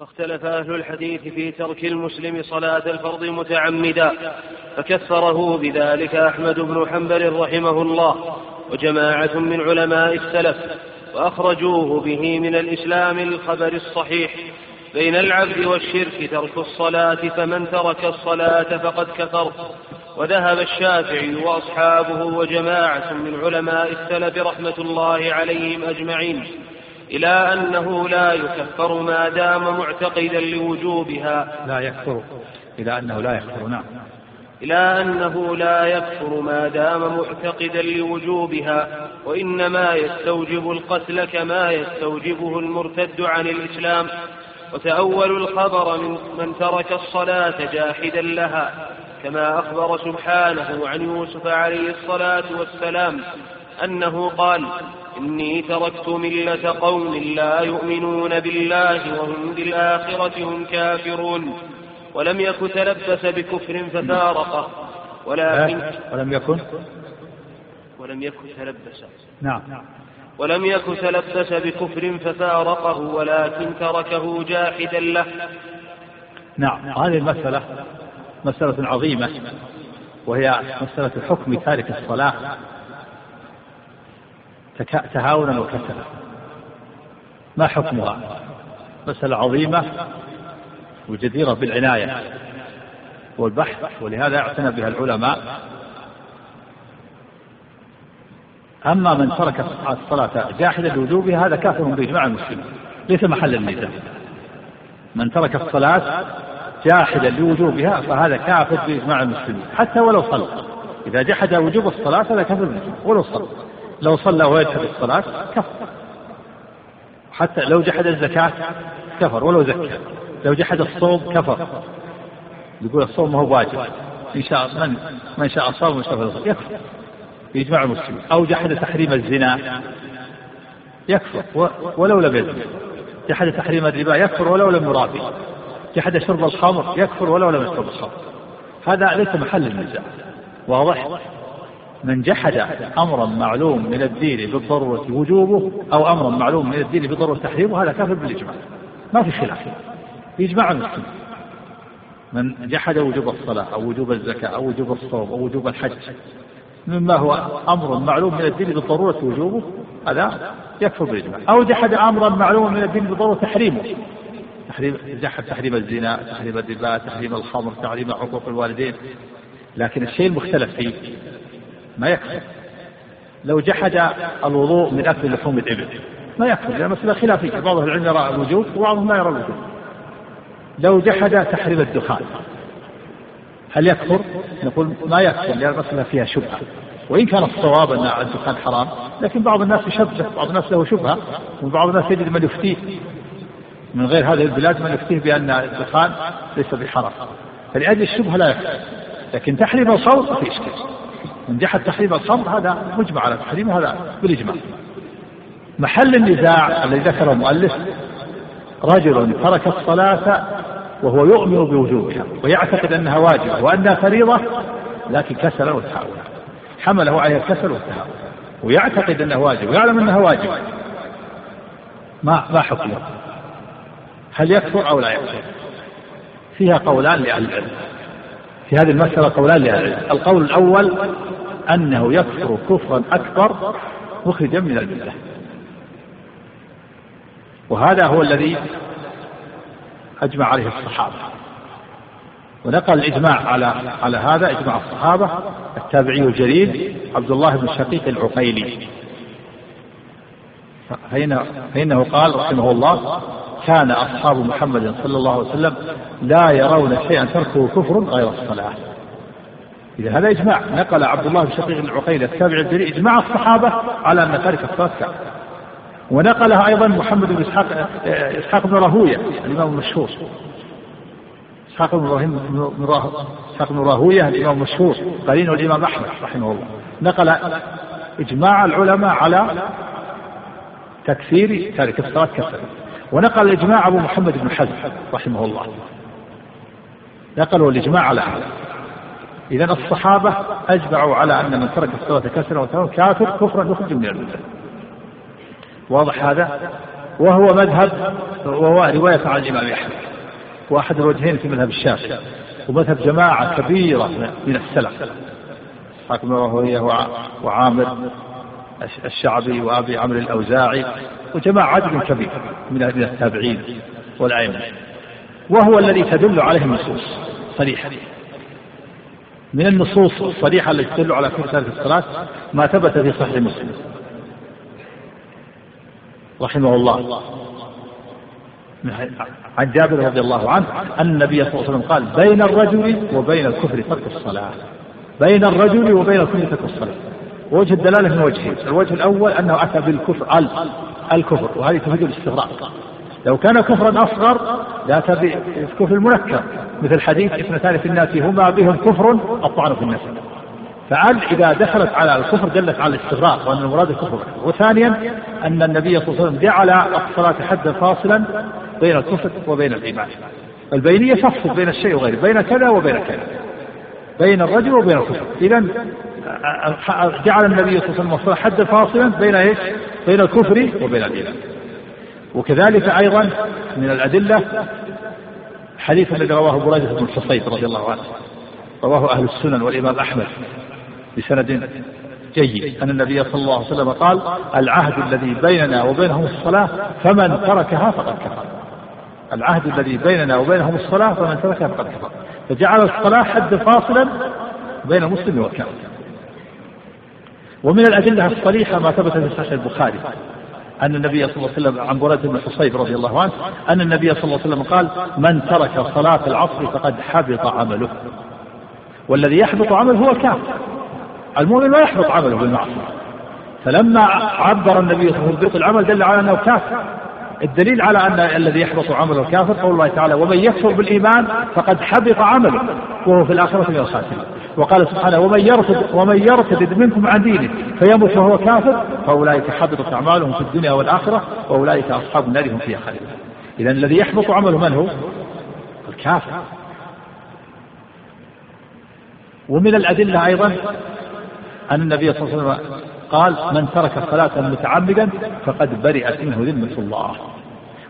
فاختلف أهل الحديث في ترك المسلم صلاة الفرض متعمدا فكفره بذلك أحمد بن حنبل رحمه الله وجماعة من علماء السلف وأخرجوه به من الإسلام للخبر الصحيح بين العبد والشرك ترك الصلاة فمن ترك الصلاة فقد كفر. وذهب الشافعي وأصحابه وجماعة من علماء السلف رحمة الله عليهم أجمعين إلى أنه لا يكفر ما دام معتقدا لوجوبها. لا يكفر. إلى أنه لا يكفر نعم. إلى أنه لا يكفر ما دام معتقدا لوجوبها وإنما يستوجب القتل كما يستوجبه المرتد عن الإسلام. وتأولوا الخبر من من ترك الصلاة جاحدا لها كما أخبر سبحانه عن يوسف عليه الصلاة والسلام أنه قال إني تركت ملة قوم لا يؤمنون بالله وهم بالآخرة هم كافرون. ولم يك تلبس بكفر ففارقه ولكن ولم يكن؟ ولم يك تلبس. نعم. ولم يك تلبس بكفر ففارقه ولكن تركه جاحدا له. نعم. هذه المسألة مسألة عظيمة وهي مسألة حكم تارك الصلاة. تهاونا وكسلا. ما حكمها؟ مسألة عظيمة وجديرة بالعناية والبحث ولهذا اعتنى بها العلماء. أما من ترك الصلاة جاحدا لوجوبها هذا كافر بإجماع المسلمين. ليس محل النزاع من ترك الصلاة جاحدا لوجوبها فهذا كافر بإجماع المسلمين. حتى ولو صلى. إذا جحد وجوب الصلاة هذا كافر ولو صلى. لو صلى ويجحد الصلاة كفر. حتى لو جحد الزكاة كفر. ولو زكى. لو جحد الصوم كفر. يقول الصوم ما هو واجب. إن شاء من من شاء صام ومن شاء فليصوم. يكفر. بإجماع المسلمين. أو جحد تحريم الزنا يكفر. ولو لم يزن جحد تحريم الربا يكفر. ولو لم يرابي. جحد شرب الخمر يكفر. ولو لم يشرب الخمر. هذا ليس محل النزاع. واضح؟ من جحد أمرا معلوم من الدين بالضرورة وجوبه أو أمرا معلوم من الدين بالضرورة تحريمه هذا كافر بالإجماع. ما في خلاف. باجماع المسلمين من جحد وجوب الصلاة أو وجوب الزكاة أو وجوب الصوم أو وجوب الحج مما هو أمر معلوم من الدين بالضرورة وجوبه هذا يكفر بالإجماع. أو جحد أمرا معلوما من الدين بالضرورة تحريمه. تحريم جحد تحريم الزنا تحريم الربا تحريم الخمر تحريم حقوق الوالدين. لكن الشيء المختلف فيه ما يكفر لو جحد الوضوء من أكل لحوم الإبل. ما يكفر لأن مسألة خلافية. بعض العلم يرى الوجوب وبعضهم لا يرى الوجوب لو جحد تحريم الدخان هل يكفر؟ نقول ما يكفر لأن المسألة فيها شبهة. وإن كان الصواب أن الدخان حرام لكن بعض الناس يشبه بعض الناس له شبهة وبعض الناس يجد من يفتيه. من غير هذه البلاد من يفتيه بأن الدخان ليس بحرام. فلأجل الشبهة لا يكفر لكن تحريم الخمر في اشكال من جحد تحريم الخمر هذا مجمع على تحريمه هذا بالإجماع. محل النزاع الذي ذكره المؤلف رجل ترك الصلاة وهو يؤمن بوجوبها ويعتقد أنها واجبة وأنها فريضة لكن كسل وتهاون. حمله على الكسل والتهاون. ويعتقد أنها واجب ويعلم أنها واجبة. ما ما حكمه؟ هل يكفر أو لا يكفر؟ فيها قولان لأهل العلم. في هذه المسألة قولان لأهل العلم. القول الأول أنه يكفر كفرا أكبر مخرجا من الملة وهذا هو الذي أجمع عليه الصحابة. ونقل الإجماع على على هذا إجماع الصحابة التابعي الجليل عبد الله بن شقيق العقيلي. فإنه, فإنه قال رحمه الله كان أصحاب محمد صلى الله عليه وسلم لا يرون شيئا تركه كفر غير الصلاة. إذا هذا إجماع. نقل عبد الله بن شقيق العقيلي التابعي الجليل إجماع الصحابة على أن تارك الصلاة كافر ونقلها أيضا محمد بن إسحاق إسحاق بن راهوية الإمام المشهور. إسحاق بن إبراهيم بن إسحاق بن راهوية الإمام المشهور قرين الإمام أحمد رحمه الله. نقل إجماع العلماء على تكفير تارك الصلاة كفر. ونقل الإجماع أبو محمد بن حزم رحمه الله. نقلوا الإجماع على هذا. إذا الصحابة أجمعوا على أن من ترك الصلاة كسرا وتمام كافر كفرا يخرج من المله واضح هذا؟ وهو مذهب وهو رواية عن الإمام أحمد. وأحد الوجهين في مذهب الشافعي. ومذهب جماعة كبيرة من السلف. حكم وهي وعامر. الشعبي وأبي عمرو الأوزاعي وجماعة عدد كبير من التابعين والأئمة. وهو الذي تدل عليه النصوص صريحة. من النصوص الصريحة التي تدل على كفر تارك الصلاة ما ثبت في صحيح مسلم. رحمه الله. عن جابر رضي الله عنه أن النبي صلى الله عليه وسلم قال بين الرجل وبين الكفر ترك الصلاة. بين الرجل وبين الكفر ترك الصلاة. وجه الدلالة من وجهين الوجه الأول أنه أتى بالكفر ال الكفر وهذه تفيد الاستغراق. لو كان كفرا أصغر لأتى بالكفر المنكر مثل حديث اثنتان في الناس هما بهم كفر الطعن في الناس فعل إذا دخلت على الكفر دلت على الاستغراق وأن المراد الكفر. وثانيا أن النبي صلى الله عليه وسلم جعل الصلاة حدا فاصلا بين الكفر وبين الإيمان. البينية تفصل بين الشيء وغيره بين كذا وبين كذا بين الرجل وبين الكفر. إذا جعل النبي صلى الله عليه وسلم حدا فاصلا بين إيش؟ بين الكفر وبين الإيمان. وكذلك أيضا من الأدلة حديث الذي رواه بريدة بن الحصيب رضي الله عنه. رواه أهل السنن والإمام أحمد بسند جيد. أن النبي صلى الله عليه وسلم قال العهد الذي بيننا وبينهم الصلاة فمن تركها فقد كفر. العهد الذي بيننا وبينهم الصلاة فمن تركها فقد كفر. فجعل الصلاة حد فاصلا بين المسلم والكافر ومن الأدلة الصريحة ما ثبت في صحيح البخاري أن النبي صلى الله عليه وسلم عن بريدة بن حصيب رضي الله عنه أن النبي صلى الله عليه وسلم قال من ترك صلاة العصر فقد حبط عمله. والذي يحبط عمله هو الكافر. المؤمن لا يحبط عمله بالمعصية. فلما عبر النبي صلى الله عليه وسلم العمل دل على أنه كافر. الدليل على أن الذي يحبط عمله الكافر قول الله تعالى ومن يكفر بالإيمان فقد حبط عمله. وهو في الآخرة من الخاسرين. وقال سبحانه ومن يرتد ومن يرتد منكم عن دينه فيمت وهو كافر فأولئك حبطت أعمالهم في الدنيا والآخرة وأولئك أصحاب النار هم فيها خالدون. إذا الذي يحبط عمله من هو؟ الكافر. ومن الأدلة أيضا أن النبي صلى الله عليه وسلم قال من ترك الصلاة متعمدا فقد برئت منه ذمة الله.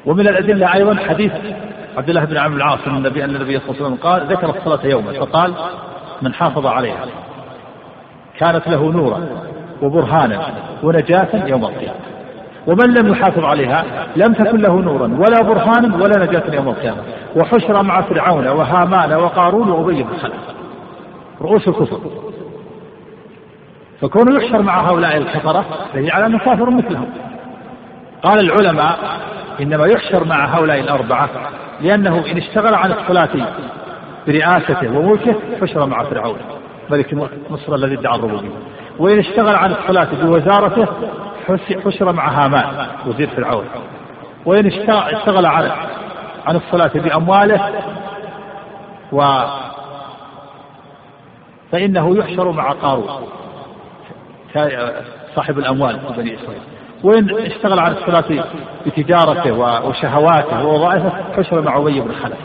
ومن الأدلة أيضا حديث عبد الله بن عمرو العاص أن النبي أن النبي صلى الله عليه وسلم قال ذكر الصلاة يوما فقال من حافظ عليها. كانت له نورا وبرهانا ونجاة يوم القيامة. ومن لم يحافظ عليها لم تكن له نورا ولا برهانا ولا نجاة يوم القيامة. وحشر مع فرعون وهامان وقارون وأبي بن خلف. رؤوس الكفر. فكونه يحشر مع هؤلاء الكفرة دليل على أنه كافر مثلهم. قال العلماء إنما يحشر مع هؤلاء الأربعة لأنه إن اشتغل عن الصلاة برئاسته وملكه حشر مع فرعون ملك مصر الذي ادعى الربوبية. وإن اشتغل عن الصلاة بوزارته حشر مع هامان وزير فرعون. وإن اشتغل عن عن الصلاة بأمواله و فإنه يحشر مع قارون صاحب الأموال في بني إسرائيل. وإن اشتغل على الصلاة بتجارته وشهواته ووظائفه حشر مع أبي بن خلف.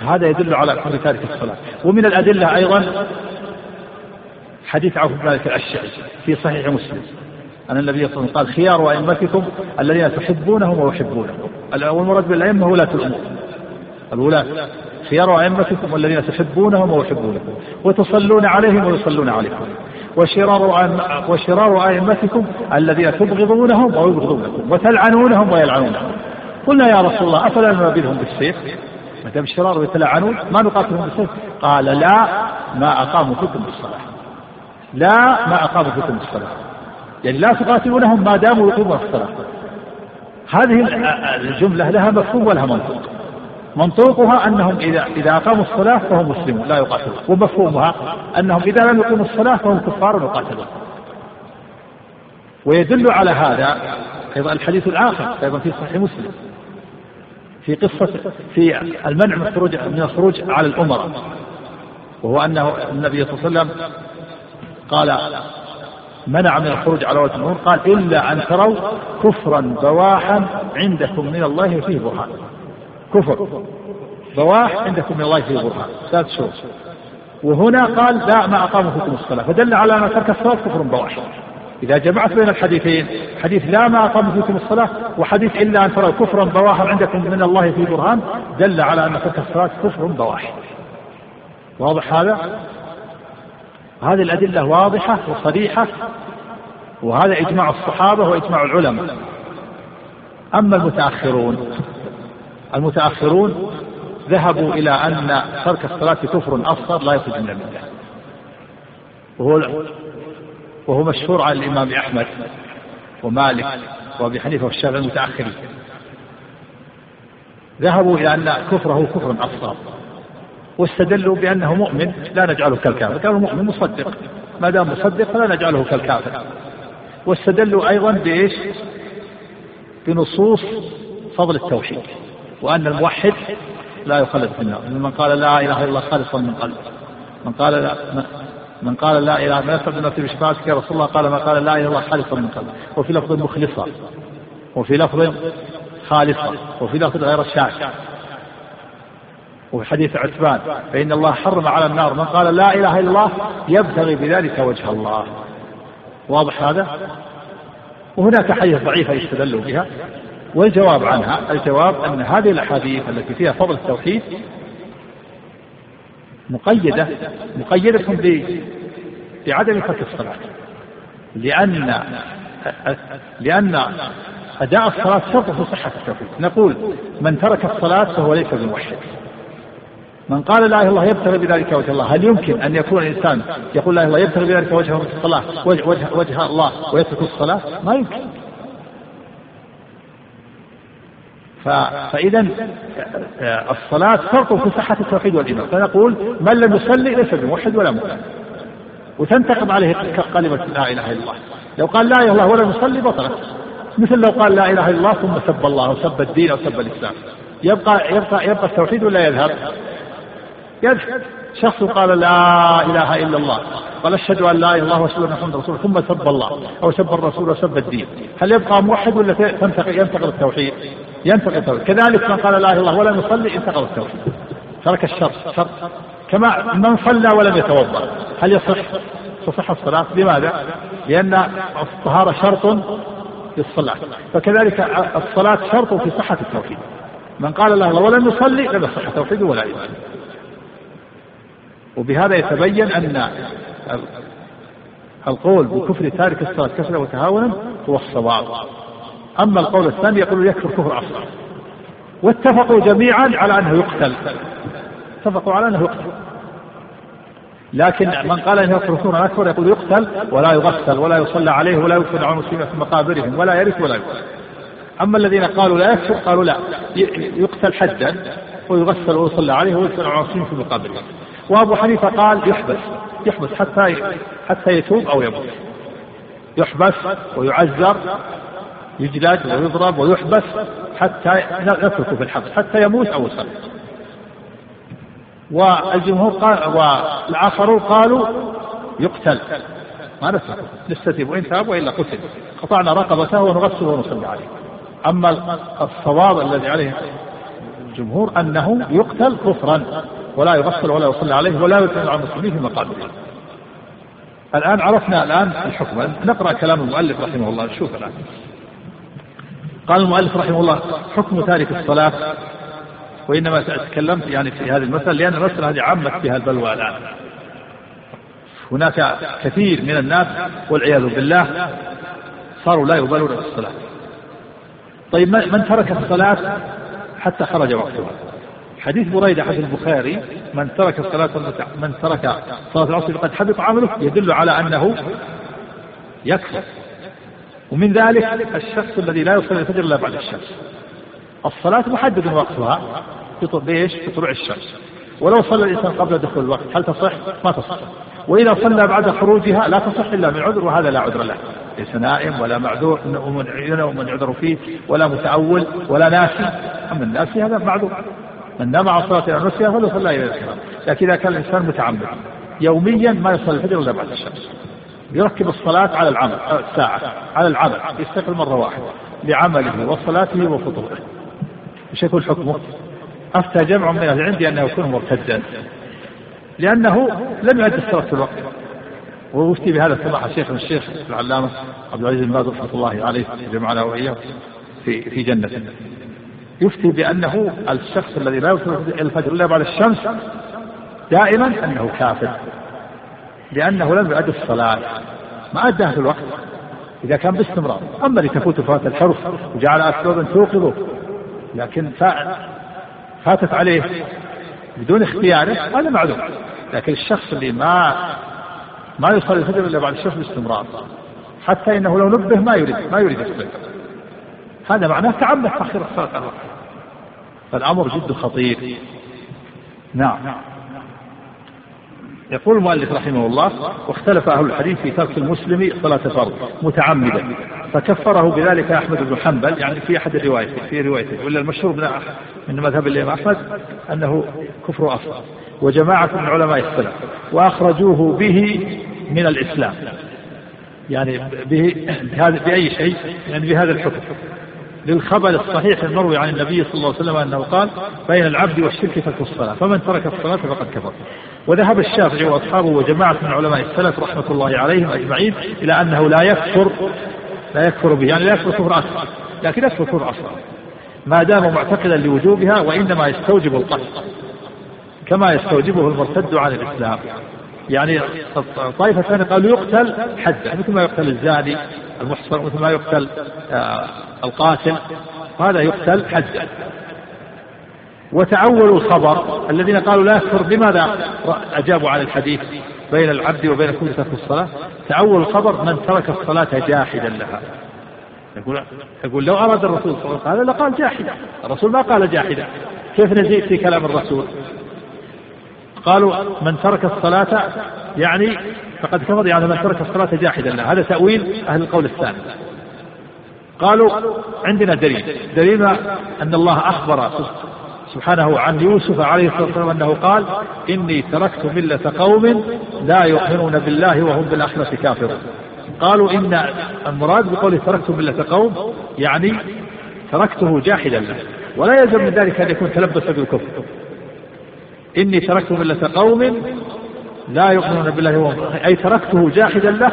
هذا يدل على كفر تارك الصلاة. ومن الأدلة أيضا حديث عوف بن مالك الأشعري في صحيح مسلم. أن النبي صلى الله عليه وسلم قال خيار أئمتكم الذين تحبونهم ويحبونكم. والمراد بالأئمة ولاة الأمور. الولاة خيار أئمتكم الذين تحبونهم ويحبونكم. وتصلون عليهم ويصلون عليكم. وشرار وشرار أئمتكم الذين تبغضونهم ويبغضونكم وتلعنونهم ويلعنونكم قلنا يا رسول الله أفلا ننابذهم بالسيف ما دام الشرار يتلعنون ما نقاتلهم بالسيف قال لا ما أقاموا فيكم بالصلاة. لا ما أقاموا فيكم بالصلاة. يعني لا تقاتلونهم ما داموا يقيمون الصلاة. هذه الجملة لها مفهوم ولها منطق. منطوقها أنهم إذا إذا أقاموا الصلاة فهم مسلمون لا يقاتلون. ومفهومها أنهم إذا لم يقيموا الصلاة فهم كفار يقاتلون. ويدل على هذا أيضا الحديث الآخر أيضا في صحيح مسلم. في قصة في المنع من الخروج من الخروج على الأمراء وهو أنه النبي صلى الله عليه وسلم قال منع من الخروج على وجه الأمور قال إلا أن تروا كفرا بواحا عندكم من الله فيه برهان. كفر بواح عندكم من الله فيه برهان. ثلاث شهور وهنا قال لا ما أقاموا فيكم الصلاة. فدل على أن ترك الصلاة كفر بواح. إذا جمعت بين الحديثين حديث لا ما أقام فيكم الصلاة وحديث إلا أن تروا كفرا بواحا عندكم من الله في برهان دل على أن ترك الصلاة كفر بواح واضح هذا؟ هذه الأدلة واضحة وصريحة وهذا إجماع الصحابة وإجماع العلماء. أما المتأخرون المتأخرون ذهبوا إلى أن ترك الصلاة كفر أصغر لا يخرج من الملة وهو وهو مشهور عن الإمام أحمد ومالك وأبي حنيفة والشافعي المتأخرين. ذهبوا إلى أن كفره كفر أصغر واستدلوا بأنه مؤمن لا نجعله كالكافر. قالوا مؤمن مصدق. ما دام مصدق فلا نجعله كالكافر. واستدلوا أيضا بإيش؟ بنصوص فضل التوحيد. وأن الموحد لا يخلد في النار. من قال لا إله إلا الله خالصا من قلبه. من قال لا من قال لا إله ما يفعل نفسه بشفاعتك يا رسول الله قال ما قال لا إله إلا الله خالصا من قلبه وفي لفظ مخلصا. وفي لفظ خالصا. وفي لفظ غير الشاك وفي حديث عتبان فإن الله حرم على النار. من قال لا إله إلا الله يبتغي بذلك وجه الله. واضح هذا؟ وهناك حديث ضعيفة يستدل بها. والجواب عنها الجواب أن هذه الأحاديث التي فيها فضل التوحيد مقيدة مقيدة بعدم ترك الصلاة. لأن لأن أداء الصلاة شرط في صحة التوحيد. نقول من ترك الصلاة فهو ليس بموحد. من قال لا إله إلا الله يبتغي بذلك وجه الله هل يمكن أن يكون الإنسان يقول لا إله إلا الله يبتغي بذلك وجه الصلاة وجه, وجه, وجه الله ويترك الصلاة؟ ما يمكن. فإذا الصلاة فرق في صحة التوحيد والإيمان. فنقول من لم يصلي ليس بموحد ولا مؤمن. وتنتقم عليه كلمة لا إله إلا الله. لو قال لا إله إلا الله ولم يصلي بطلت. مثل لو قال لا إله إلا الله ثم سب الله أو سب الدين أو سب الإسلام. يبقى يبقى يبقى التوحيد ولا يذهب؟ يذهب. شخص قال لا إله إلا الله قال أشهد أن لا إله إلا الله وأشهد أن محمدا رسول ثم سب الله أو سب الرسول وسب الدين. هل يبقى موحد ولا ينتقل التوحيد؟ ينتقل التوحيد. كذلك من قال لا إله إلا الله ولم يصلي انتقل التوحيد. ترك الشرط شرط. كما من صلى ولم يتوضأ. هل يصح؟ تصح الصلاة. لماذا؟ لأن الطهارة شرط للصلاة. فكذلك الصلاة شرط في صحة التوحيد. من قال لا الله ولم يصلي لم يصح توحيده ولا إيمان وبهذا يتبين أن القول بكفر تارك الصلاة كسلا وتهاونا هو الصواب. أما القول الثاني يقول يكفر كفر أصغر واتفقوا جميعا على أنه يقتل. اتفقوا على أنه يقتل. لكن من قال انه يكفر كفرا أكبر يقول يقتل ولا يغسل ولا يصلى عليه ولا يدفن على المسلمين في مقابرهم ولا يرث ولا يقتل أما الذين قالوا لا يكفر قالوا لا. يقتل حدا ويغسل ويصلى عليه ويدفن على المسلمين في مقابرهم. وأبو حنيفة قال يحبس. يحبس حتى حتى يتوب أو يموت. يحبس ويعزر يجلد ويضرب ويحبس حتى نتركه في الحبس حتى يموت أو يصلي. والجمهور قال والآخرون قالوا يقتل. ما نتركه نستتيب وإن تاب وإلا قتل. قطعنا رقبته ونغسله ونصلي عليه. أما الصواب الذي عليه الجمهور أنه يقتل كفرا ولا يغسل ولا يصلي عليه ولا يدخل على المسلمين في مقابره الآن عرفنا الآن الحكم. نقرأ كلام المؤلف رحمه الله. شوف الآن. قال المؤلف رحمه الله حكم تارك الصلاة وإنما تكلمت يعني في هذه المسألة لأن المسألة هذه عمت فيها البلوى الآن. هناك كثير من الناس والعياذ بالله صاروا لا يبالون بالصلاة طيب من ترك الصلاة حتى خرج وقتها؟ حديث بريدة حديث البخاري من ترك الصلاة من ترك صلاة العصر فقد حبط عمله يدل على أنه يكفر. ومن ذلك الشخص الذي لا يصلي الفجر إلا بعد الشمس. الصلاة محدد وقتها بإيش؟ بطلوع الشمس. ولو صلى الإنسان قبل دخول الوقت هل تصح؟ ما تصح. وإذا صلى بعد خروجها لا تصح إلا من عذر وهذا لا عذر له. ليس نائم ولا معذور ومن عذر فيه ولا متأول ولا ناسي. أما الناسي هذا معذور. من نام عن صلاة إلى نسيها فلو صلى إلى الكلام لكن إذا كان الإنسان متعمد يوميا ما يصلي الفجر إلا بعد الشمس. يركب الصلاة على العمل الساعة على العمل يستيقظ مرة واحدة لعمله وصلاته وفطوره إيش يكون حكمه؟ أفتى جمع من أهل العلم بأنه يكون مرتدا. لأنه لم يؤدي الصلاة في الوقت. ويفتي بهذا سماحة الشيخ من الشيخ العلامة عبد العزيز بن باز رحمة الله عليه جمعنا وإياه في في جنة. يفتي بأنه الشخص الذي لا يوصل الفجر إلا بعد الشمس دائما أنه كافر. لأنه لم يؤدي الصلاة. ما أداها في الوقت. إذا كان باستمرار. أما اللي تفوت فات الحرف وجعل أسبابا توقظه. لكن فاتت عليه بدون اختياره هذا معلوم. لكن الشخص اللي ما ما يصلي الفجر إلا بعد الشمس باستمرار حتى إنه لو نبه ما يريد ما يريد يصلي هذا معناه تعمد تاخير الصلاة عن وقتها فالأمر جد خطير. نعم. يقول المؤلف رحمه الله واختلف أهل الحديث في ترك المسلم صلاة فرض متعمدا فكفره بذلك أحمد بن حنبل. يعني في أحد الروايتين في روايته ولا المشهور من من مذهب الإمام أحمد أنه كفر أصغر وجماعة من علماء السلف وأخرجوه به من الإسلام. يعني به بأي شيء؟ يعني بهذا الحكم. للخبر الصحيح المروي عن النبي صلى الله عليه وسلم أنه قال بين العبد والشرك ترك الصلاة فمن ترك الصلاة فقد كفر. وذهب الشافعي وأصحابه وجماعة من علماء السلف رحمة الله عليهم أجمعين إلى أنه لا يكفر لا يكفر به يعني لا يكفر كفر اكبر لكن يكفر كفر اصغر ما دام معتقدا لوجوبها وإنما يستوجب القتل كما يستوجبه المرتد عن الإسلام. يعني طائفة ثانية قالوا يقتل حدا مثل ما يقتل الزاني المحصن مثل ما يقتل آه، القاتل هذا يقتل حدا وتعولوا الخبر الذين قالوا لا يكفر. لماذا أجابوا عن الحديث بين العبد وبين كل ترك الصلاة؟ تعول الخبر من ترك الصلاة جاحدا لها. يقول يقول لو أراد الرسول صلى الله عليه وسلم لقال جاحدا. الرسول ما قال جاحدا. كيف نزيد في كلام الرسول؟ قالوا من ترك الصلاة يعني فقد كفر يعني من ترك الصلاة جاحدا لها. هذا تأويل أهل القول الثاني. قالوا عندنا دليل. دليلنا أن الله أخبر سبحانه عن يوسف عليه الصلاة والسلام أنه قال إني تركت ملة قوم لا يؤمنون بالله وهم بالآخرة كافرون. قالوا إن المراد بقوله تركت ملة قوم يعني تركته جاحدا له ولا يلزم من ذلك أن يكون تلبس بالكفر. إني تركت ملة قوم لا يؤمنون بالله وهم أي تركته جاحدا له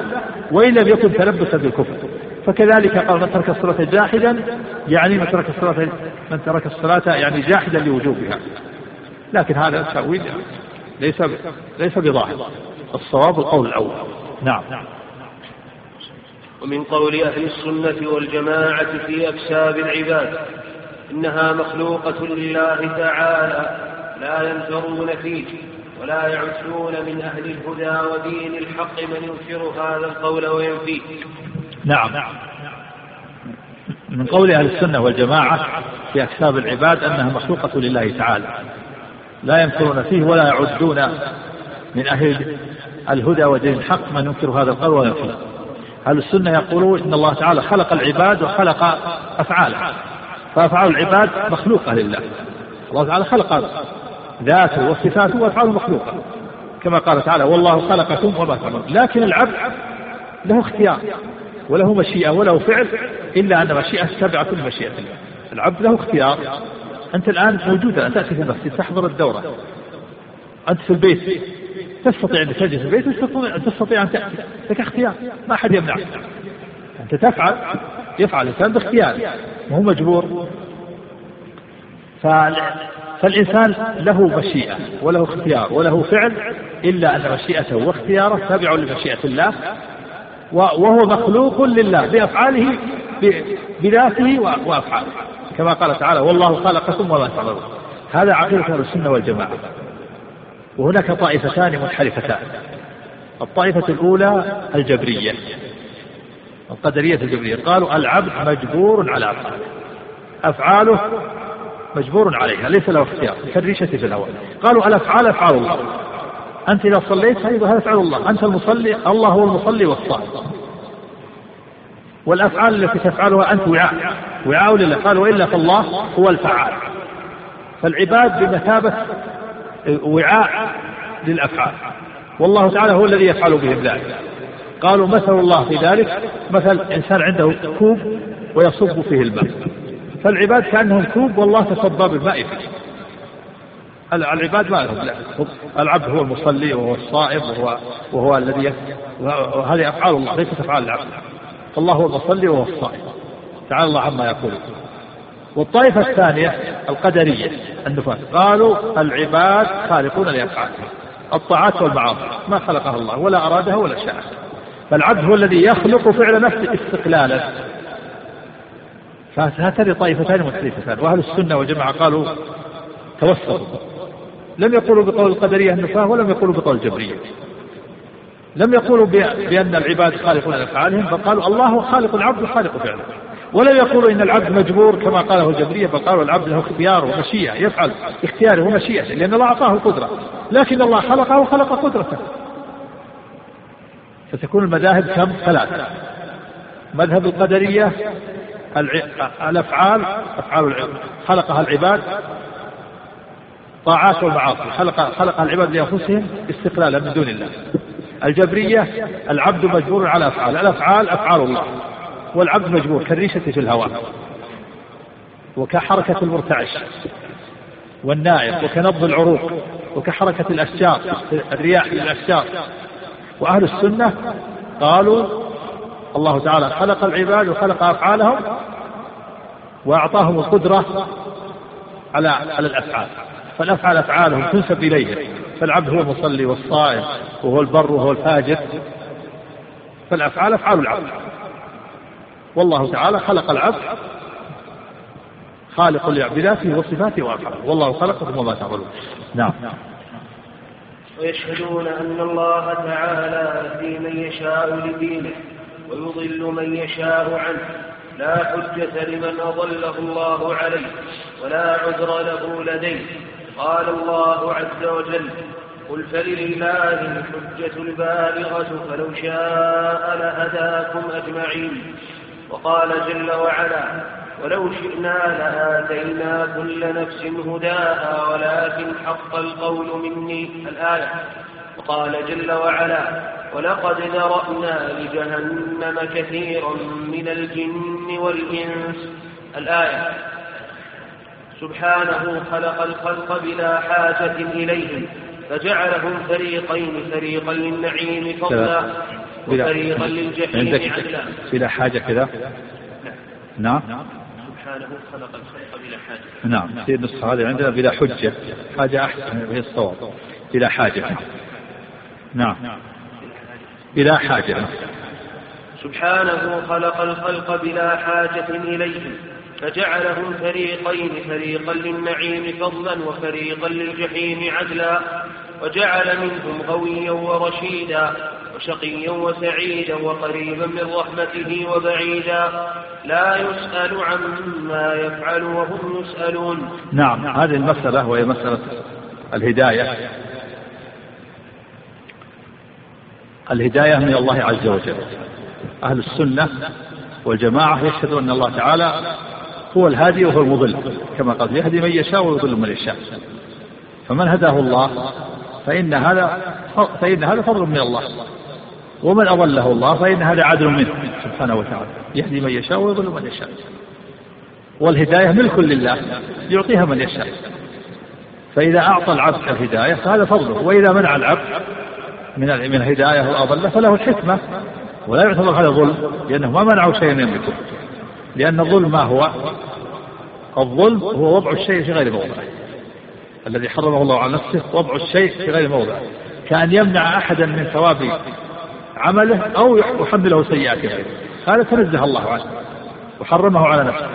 وإن لم يكن تلبسا بالكفر. فكذلك قال من ترك الصلاة جاحدا يعني من ترك الصلاة من ترك الصلاة يعني جاحدا لوجوبها. لكن هذا التأويل ليس ليس بظاهر. الصواب القول الأول. نعم. ومن قول أهل السنة والجماعة في أكساب العباد إنها مخلوقة لله تعالى لا ينكرون فيه ولا يعدون من أهل الهدى ودين الحق من ينكر هذا القول وينفيه. نعم. من قول أهل السنة والجماعة في أكساب العباد أنها مخلوقة لله تعالى. لا ينكرون فيه ولا يعدون من أهل الهدى ودين الحق من ينكر هذا القول وينفيه أهل السنة يقولون إن الله تعالى خلق العباد وخلق أفعاله فأفعال العباد مخلوقة لله. الله تعالى خلق ذاته وصفاته وأفعاله مخلوقة. كما قال تعالى والله خلقكم وما تعملون لكن العبد له اختيار. وله مشيئة وله فعل إلا أن مشيئة تابعة لمشيئة الله العبد له اختيار. أنت الآن موجودة أن تأتي في المسجد تحضر الدورة. أنت في البيت. تستطيع أن تجلس في البيت تستطيع أن تأتي. لك اختيار. ما أحد يمنعك. أنت تفعل يفعل الإنسان باختياره. وهو مجبور. فالإنسان له مشيئة وله اختيار وله فعل إلا أن مشيئته واختياره تابع لمشيئة الله. وهو مخلوق لله بأفعاله بذاته وأفعاله. كما قال تعالى والله خلقكم وما تعملون. هذا عقيدة أهل السنة والجماعة. وهناك طائفتان منحرفتان. الطائفة الأولى الجبرية القدرية الجبرية. قالوا العبد مجبور على أفعاله. أفعاله مجبور عليها ليس له اختيار كالريشة في الهواء. قالوا الأفعال أفعال الله. أنت إذا صليت هذا أفعال الله. أنت المصلي الله هو المصلي والصائم. والأفعال التي تفعلها أنت وعاء. وعاء لله قال وإلا فالله هو الفعال. فالعباد بمثابة وعاء للأفعال. والله تعالى هو الذي يفعل بهم ذلك. قالوا مثل الله في ذلك. مثل إنسان عنده كوب ويصب فيه الماء. فالعباد كأنهم كوب والله تصدى بالماء فيه. العباد ما لهم العبد هو المصلي وهو الصائم وهو وهو الذي وهذه أفعال الله ليست أفعال العبد. فالله هو المصلي وهو الصائم. تعالى الله عما يقولون والطائفة الثانية القدرية النفاة قالوا العباد خالقون لأفعالهم الطاعات والمعاصي. ما خلقها الله ولا أرادها ولا شاءها فالعبد هو الذي يخلق فعل نفسه استقلالا. فهاتان طائفتان مختلفتان وأهل السنة والجماعة قالوا توسطوا. لم يقولوا بقول القدرية النفاة ولم يقولوا بقول الجبرية. لم يقولوا بأن العباد خالقون لأفعالهم بل قالوا الله خالق العبد وخالق فعله. ولم يقولوا إن العبد مجبور كما قاله الجبرية بل قالوا العبد له اختيار ومشيئة يفعل اختياره ومشيئته لأن الله أعطاه القدرة. لكن الله خلقه وخلق قدرته. فتكون المذاهب كم؟ ثلاثة مذهب القدرية الأفعال أفعال خلقها العباد طاعات والمعاصي. خلق خلقها العباد لأنفسهم استقلالا من دون الله. الجبرية العبد مجبور على أفعال. الأفعال أفعال الله. والعبد مجبور كالريشة في الهواء وكحركة المرتعش والنائق وكنبض العروق وكحركة الأشجار الرياح للأشجار وأهل السنة قالوا الله تعالى خلق العباد وخلق أفعالهم وأعطاهم القدرة على على الأفعال. فالأفعال أفعالهم تنسب إليهم فالعبد هو المصلي والصائم وهو البر وهو الفاجر. فالأفعال أفعال العبد. والله تعالى خلق العبد خالق بذاته وصفاته وأفعاله. والله خلقكم وما تعملون. نعم. ويشهدون أن الله تعالى يهدي من يشاء لدينه ويضل من يشاء عنه. لا حجة لمن أضله الله عليه ولا عذر له لديه. قال الله عز وجل قل فلله الحجة البالغة فلو شاء لهداكم أجمعين. وقال جل وعلا ولو شئنا لآتينا كل نفس هداها ولكن حق القول مني. الآية. وقال جل وعلا ولقد ذرأنا لجهنم كثيرا من الجن والإنس. الآية. سبحانه خلق الخلق بلا حاجة إليهم فجعلهم فريقين فريقا للنعيم فضلا وفريقا للجحيم عدلا. بلا حاجة كذا؟ نعم. سبحانه خلق الخلق بلا حاجة. نعم. في النسخة هذه عندنا بلا حجة. حاجة أحسن وهي الصواب. بلا حاجة. نعم. بلا حاجة. سبحانه خلق الخلق بلا حاجة إليهم. فجعلهم فريقين فريقا للنعيم فضلا وفريقا للجحيم عدلا. وجعل منهم غويا ورشيدا وشقيا وسعيدا وقريبا من رحمته وبعيدا. لا يسأل عما يفعل وهم يسألون. نعم هذه المسألة وهي مسألة الهداية. الهداية من الله عز وجل. أهل السنة والجماعة يشهدون أن الله تعالى هو الهادي وهو المضل كما قال يهدي من يشاء ويضل من يشاء. فمن هداه الله فإن هذا فإن هذا فضل من الله. ومن أضله الله فإن هذا عدل منه سبحانه وتعالى. يهدي من يشاء ويضل من يشاء. والهداية ملك لله يعطيها من يشاء. فإذا أعطى العبد الهداية فهذا فضله. وإذا منع العبد من من الهداية وأضله فله الحكمة. ولا يعتبر هذا ظلم لأنه ما منعه شيئا يملكه لأن الظلم ما هو؟ الظلم هو وضع الشيء في غير موضعه الذي حرمه الله على نفسه وضع الشيء في غير موضعه كأن يمنع أحدا من ثواب عمله أو يحمله سيئات غيره هذا تنزه الله عنه. وحرمه على نفسه.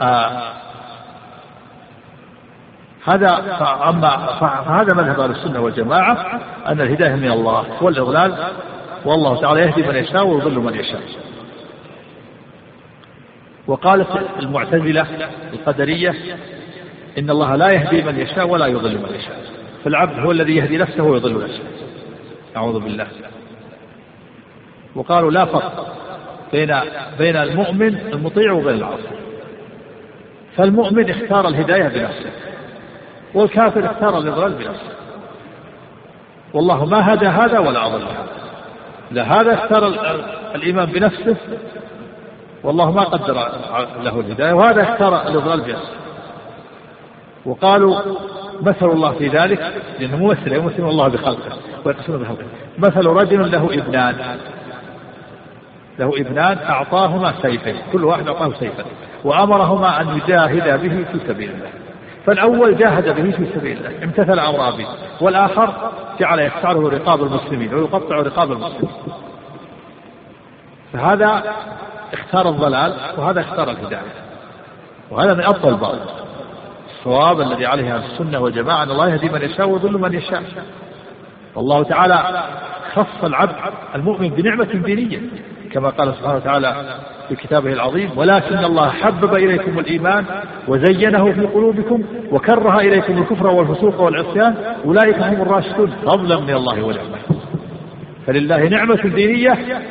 آه. هذا أما فهذا مذهب أهل السنة والجماعة أن الهداية من الله والإضلال والله تعالى يهدي من يشاء ويضل من يشاء. وقالت المعتزلة القدرية إن الله لا يهدي من يشاء ولا يضل من يشاء. فالعبد هو الذي يهدي نفسه ويضل نفسه. أعوذ بالله. وقالوا لا فرق بين بين المؤمن المطيع وبين العاصي. فالمؤمن اختار الهداية بنفسه والكافر اختار الإضلال بنفسه. والله ما هدى هذا ولا أضل هذا. لا هذا اختار الإيمان بنفسه والله ما قدر له الهداية وهذا اختار الإضلال بنفسه وقالوا مثل الله في ذلك لأنه ممثل يمثل الله بخلقه ويقسم بخلقه. مثل رجل له ابنان له ابنان أعطاهما سيفين كل واحد أعطاه سيفا وأمرهما أن يجاهدا به في سبيل الله. فالأول جاهد به في سبيل الله امتثل أمر والآخر جعل يقطعه رقاب المسلمين ويقطع رقاب المسلمين. فهذا اختار الضلال وهذا اختار الهداية وهذا من أفضل الباطل. الصواب الذي عليه السنة والجماعة أن الله يهدي من يشاء ويضل من يشاء. والله تعالى خص العبد المؤمن بنعمة دينية. كما قال سبحانه وتعالى في كتابه العظيم ولكن الله حبب إليكم الإيمان وزينه في قلوبكم وكره إليكم الكفر والفسوق والعصيان أولئك هم الراشدون. فضلا من الله ونعمة. فلله نعمة دينية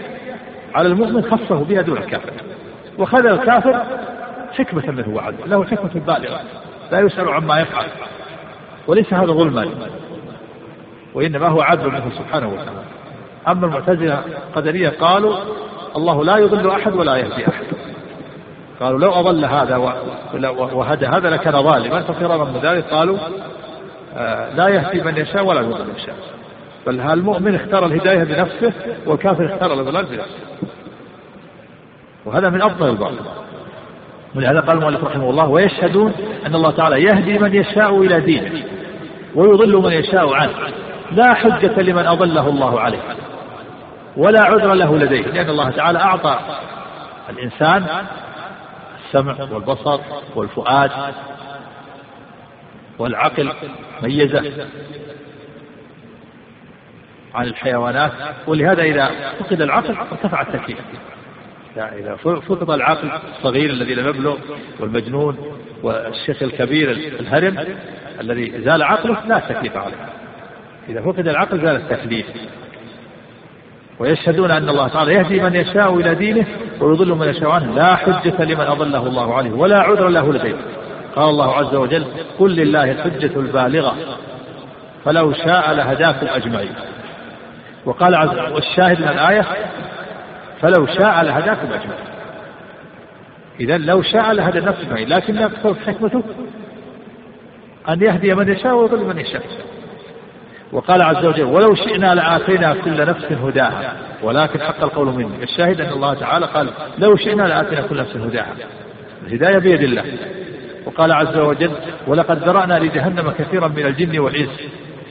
على المؤمن خصه بها دون الكافر. وخذ الكافر حكمة منه وعدل له حكمة بالغة لا يسأل عما يفعل وليس هذا ظلما وإنما هو عدل منه سبحانه وتعالى. أما المعتزلة القدرية قالوا الله لا يضل أحد ولا يهدي أحد. قالوا لو أضل هذا وهدى هذا لكان ظالما ففرارا من ذلك قالوا آه، لا يهدي من يشاء ولا يضل من يشاء. بل المؤمن اختار الهداية بنفسه والكافر اختار الإضلال بنفسه؟ وهذا من أفضل الباطل. ولهذا قال المؤلف رحمه الله ويشهدون أن الله تعالى يهدي من يشاء إلى دينه ويضل من يشاء عنه. لا حجة لمن أضله الله عليه. ولا عذر له لديه لأن الله تعالى أعطى الإنسان السمع والبصر والفؤاد والعقل ميزة عن الحيوانات ولهذا إذا فقد العقل ارتفع التكليف يعني إذا فقد العقل الصغير الذي لم يبلغ والمجنون والشيخ الكبير الهرم الذي زال عقله لا تكليف عليه. إذا فقد العقل زال التكليف. ويشهدون أن الله تعالى يهدي من يشاء إلى دينه ويضل من يشاء عنه. لا حجة لمن أضله الله عليه ولا عذر له لديه. قال الله عز وجل قل لله الحجة البالغة فلو شاء لهداكم أجمعين. وقال عز والشاهد من الآية فلو شاء لهداكم أجمعين. إذا لو شاء لهدى الناس أجمعين لكن أكثر حكمته أن يهدي من يشاء ويضل من يشاء. وقال عز وجل ولو شئنا لآتينا كل نفس هداها. ولكن حق القول مني. الشاهد أن الله تعالى قال لو شئنا لآتينا كل نفس هداها. الهداية بيد الله. وقال عز وجل ولقد ذرأنا لجهنم كثيرا من الجن والإنس.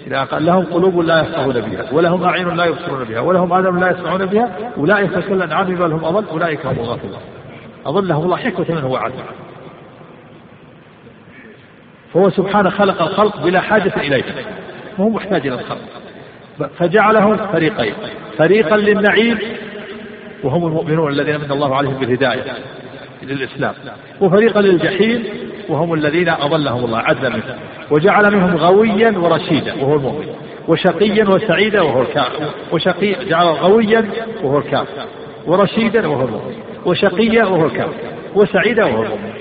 إذا قال لهم قلوب لا يفقهون بها ولهم أعين لا يبصرون بها ولهم آذان لا يسمعون بها أولئك كالأنعام بل هم أضل أولئك هم الغافلون. أضلهم الله حكمة منه وعدل. فهو سبحانه خلق الخلق بلا حاجة إليه وهو محتاج إلى الخلق فجعلهم فريقين. فريقا للنعيم وهم المؤمنون الذين من الله عليهم بالهداية للإسلام. وفريقا للجحيم وهم الذين أضلهم الله عدلا منهم وجعل منهم غويا ورشيدا وهو المؤمن. وشقيا وسعيدا وهو الكافر. وشقي جعل غويا وهو الكافر. ورشيدا وهو المؤمن. وشقيا وهو الكافر. وسعيدا وهو المؤمن.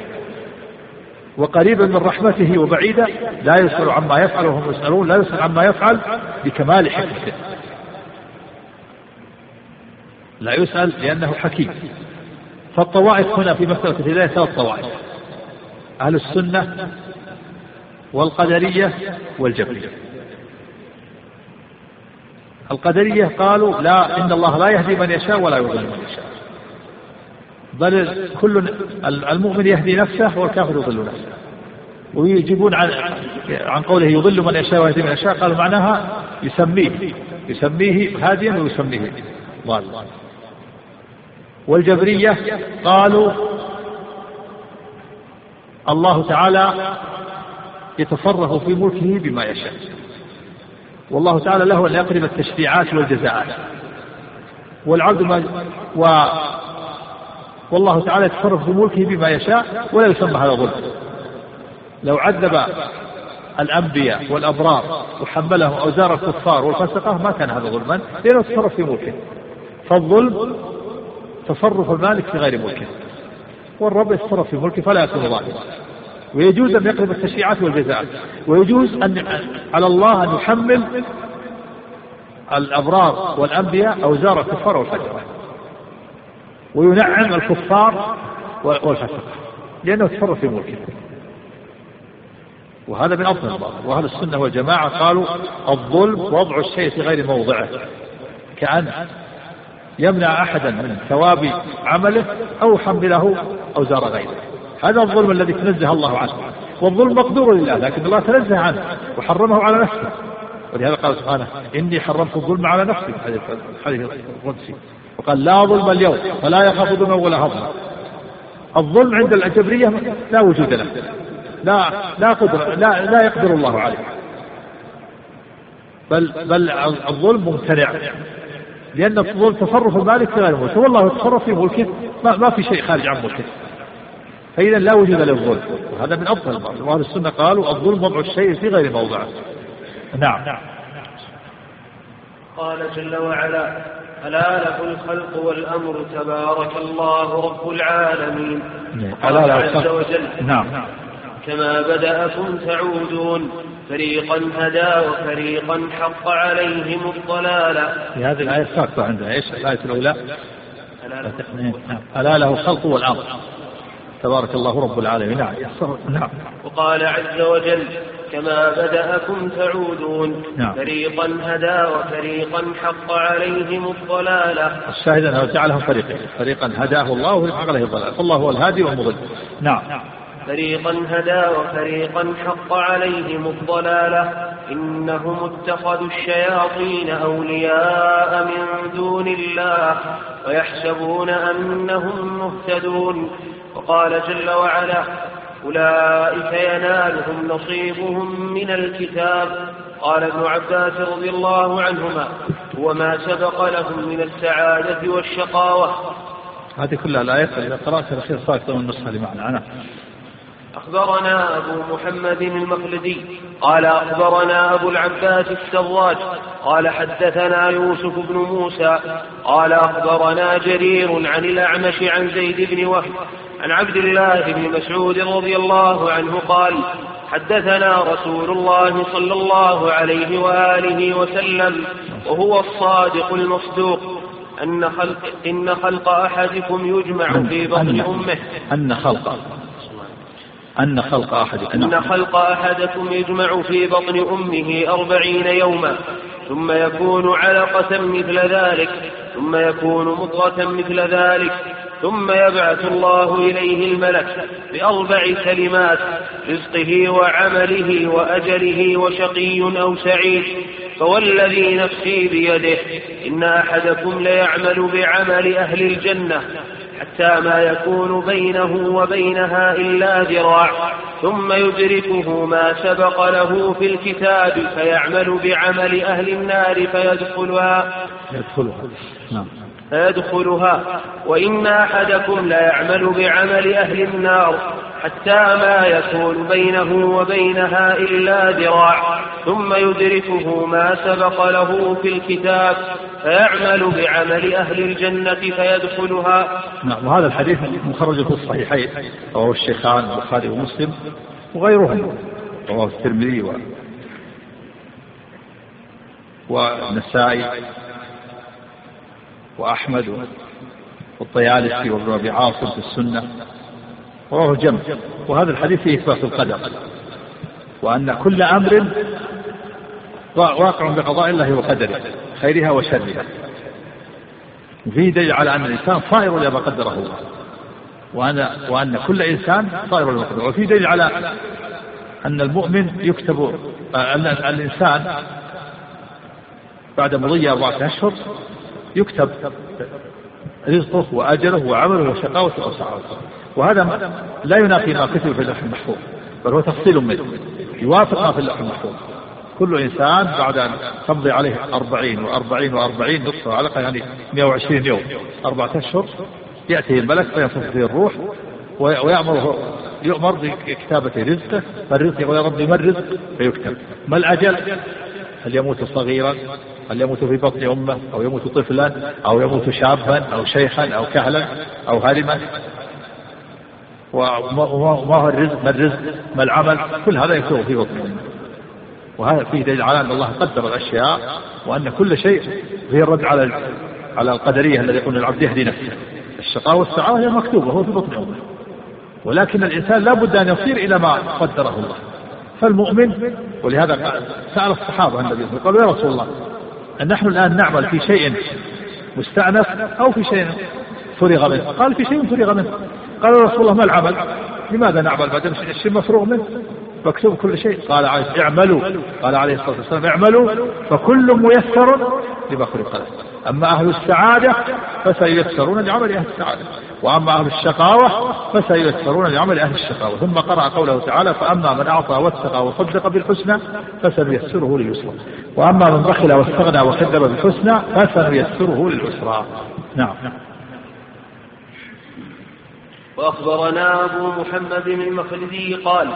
وقريبا من رحمته وبعيدا لا يسأل عما يفعل وهم يسألون لا يسأل عما يفعل بكمال حكمته. لا يسأل لأنه حكيم. فالطوائف هنا في مسألة الهداية ثلاث طوائف. أهل السنة والقدرية والجبرية. القدرية قالوا لا إن الله لا يهدي من يشاء ولا يضل من يشاء. بل كل المؤمن يهدي نفسه والكافر يضل نفسه. ويجيبون عن عن قوله يضل من يشاء ويهدي من يشاء. قالوا معناها يسميه. يسميه هاديا ويسميه ضالا. والجبرية قالوا الله تعالى يتصرف في ملكه بما يشاء. والله تعالى له أن يقرب التشريعات والجزاءات. والعبد ما و والله تعالى يتصرف في ملكه بما يشاء ولا يسمى هذا ظلم. لو عذب الأنبياء والأبرار وحملهم أوزار الكفار والفسقة ما كان هذا ظلما لأنه يتصرف في ملكه. فالظلم تصرف المالك في غير ملكه. والرب يتصرف في ملكه فلا يكون ظالما. ويجوز أن يقلب التشريعات والجزاءات. ويجوز أن على الله أن يحمل الأبرار والأنبياء أوزار الكفار والفجر وينعم الكفار والفسق لأنه تصرف في ملكه. وهذا من أفضل الباطل. وأهل السنة والجماعة قالوا الظلم وضع الشيء في غير موضعه. كأن يمنع أحدا من ثواب عمله أو حمله أوزار غيره. هذا الظلم الذي تنزه الله عنه. والظلم مقدور لله لكن الله تنزه عنه وحرمه على نفسه. ولهذا قال سبحانه إني حرمت الظلم على نفسي. الحديث القدسي. وقال لا ظلم اليوم فلا يخاف ظلما ولا هضما الظلم عند الجبرية لا وجود له. لا لا قدر لا لا يقدر الله عليه. بل بل الظلم ممتنع. لأن الظلم تصرف المالك في غير ملكه. والله يتصرف في ملكه ما, ما في شيء خارج عن ملكه. فإذا لا وجود للظلم وهذا من أفضل الباطل وأهل السنة قالوا الظلم وضع الشيء في غير موضعه. نعم. قال جل وعلا ألا له الخلق والأمر تبارك الله رب العالمين. قال عز وجل نعم. كما بدأكم تعودون فريقا هدى وفريقا حق عليهم الضلالة في هذه الآية السابقة عندنا إيش الآية الأولى؟ ألا له الخلق والأمر. تبارك الله رب العالمين. نعم. نعم. وقال عز وجل كما بدأكم تعودون. نعم. فريقا هدى وفريقا حق عليهم الضلالة. الشاهد أنه جعلهم فريقين. فريقا هداه الله وفريقا حق عليه الضلالة. فالله هو الهادي والمضل. نعم. فريقا هدى وفريقا حق عليهم الضلالة. إنهم اتخذوا الشياطين أولياء من دون الله. ويحسبون أنهم مهتدون. وقال جل وعلا أولئك ينالهم نصيبهم من الكتاب. قال ابن عباس رضي الله عنهما هو ما سبق لهم من السعادة والشقاوة. هذه كلها الآيات إذا قرأت الأخير صارت النسخة لمعنى أنا. أخبرنا أبو محمد المخلدي قال أخبرنا أبو العباس السراج قال حدثنا يوسف بن موسى قال أخبرنا جرير عن الأعمش عن زيد بن وهب عن عبد الله بن مسعود رضي الله عنه قال حدثنا رسول الله صلى الله عليه وآله وسلم وهو الصادق المصدوق. أن خلق إن خلق أحدكم يجمع في بطن أمه. أن خلق. أن خلق أحدكم. أن خلق أحدكم يجمع في بطن أمه أربعين يوما ثم يكون علقة مثل ذلك ثم يكون مضغة مثل ذلك ثم يبعث الله إليه الملك بأربع كلمات رزقه وعمله وأجله وشقي أو سعيد. فوالذي نفسي بيده إن أحدكم ليعمل بعمل أهل الجنة حتى ما يكون بينه وبينها إلا ذراع. ثم يدركه ما سبق له في الكتاب فيعمل بعمل أهل النار فيدخلها. يدخلها. نعم. فيدخلها وإن أحدكم ليعمل بعمل أهل النار حتى ما يكون بينه وبينها إلا ذراع ثم يدركه ما سبق له في الكتاب فيعمل بعمل أهل الجنة فيدخلها. نعم وهذا الحديث مخرج في الصحيحين رواه الشيخان البخاري ومسلم وغيرهم. رواه الترمذي و... والنسائي. وأحمد والطيالسي وابن أبي عاصم في السنة رواه جمع وهذا الحديث فيه إثبات القدر. وأن كل أمر واقع بقضاء الله وقدره خيرها وشرها. وفيه دليل على أن الإنسان صائر لما قدره الله. وأن وأن كل إنسان صائر لما قدره. وفيه دليل على أن المؤمن يكتب أن الإنسان بعد مضي أربعة أشهر يكتب رزقه وأجله وعمله وشقاوته وسعادته وهذا لا ينافي ما كتب في اللوح المحفوظ بل هو تفصيل منه يوافق ما في اللوح المحفوظ. كل إنسان بعد أن تمضي عليه أربعين وأربعين وأربعين نصف علقة يعني 120 يوم أربعة أشهر يأتي الملك فينفخ فيه الروح ويأمره يؤمر بكتابة رزقه فالرزق يقول يا رب ما الرزق؟ فيكتب. ما الأجل؟ هل يموت صغيرا؟ هل يموت في بطن أمه أو يموت طفلا أو يموت شابا أو شيخا أو كهلا أو هرما وما هو الرزق؟ ما الرزق؟ ما العمل؟ كل هذا يكون في بطن أمه. وهذا فيه دليل على أن الله قدر الأشياء وأن كل شيء فيه الرد على على القدرية الذي يقول العبد يهدي نفسه. الشقاء والسعادة هي مكتوبة هو في بطن أمه. ولكن الإنسان لا بد أن يصير إلى ما قدره الله. فالمؤمن ولهذا سأل الصحابة النبي صلى الله عليه وسلم قالوا يا رسول الله نحن الآن نعمل في شيء مستأنف أو في شيء فرغ منه. قال في شيء فرغ منه. قال رسول الله ما العمل؟ لماذا نعمل؟ بعد الشيء مفروغ منه مكتوب كل شيء. قال عليه اعملوا. قال عليه الصلاة والسلام اعملوا فكل ميسر لما خلق. له أما أهل السعادة فسييسرون لعمل أهل السعادة. وأما أهل الشقاوة فسييسرون لعمل أهل الشقاوة. ثم قرأ قوله تعالى فأما من أعطى واتقى وصدق بالحسنى فسنيسره لليسرى. وأما من بخل واستغنى وكذب بالحسنى فسنيسره للعسرى. نعم. وأخبرنا أبو محمد المخلدي قال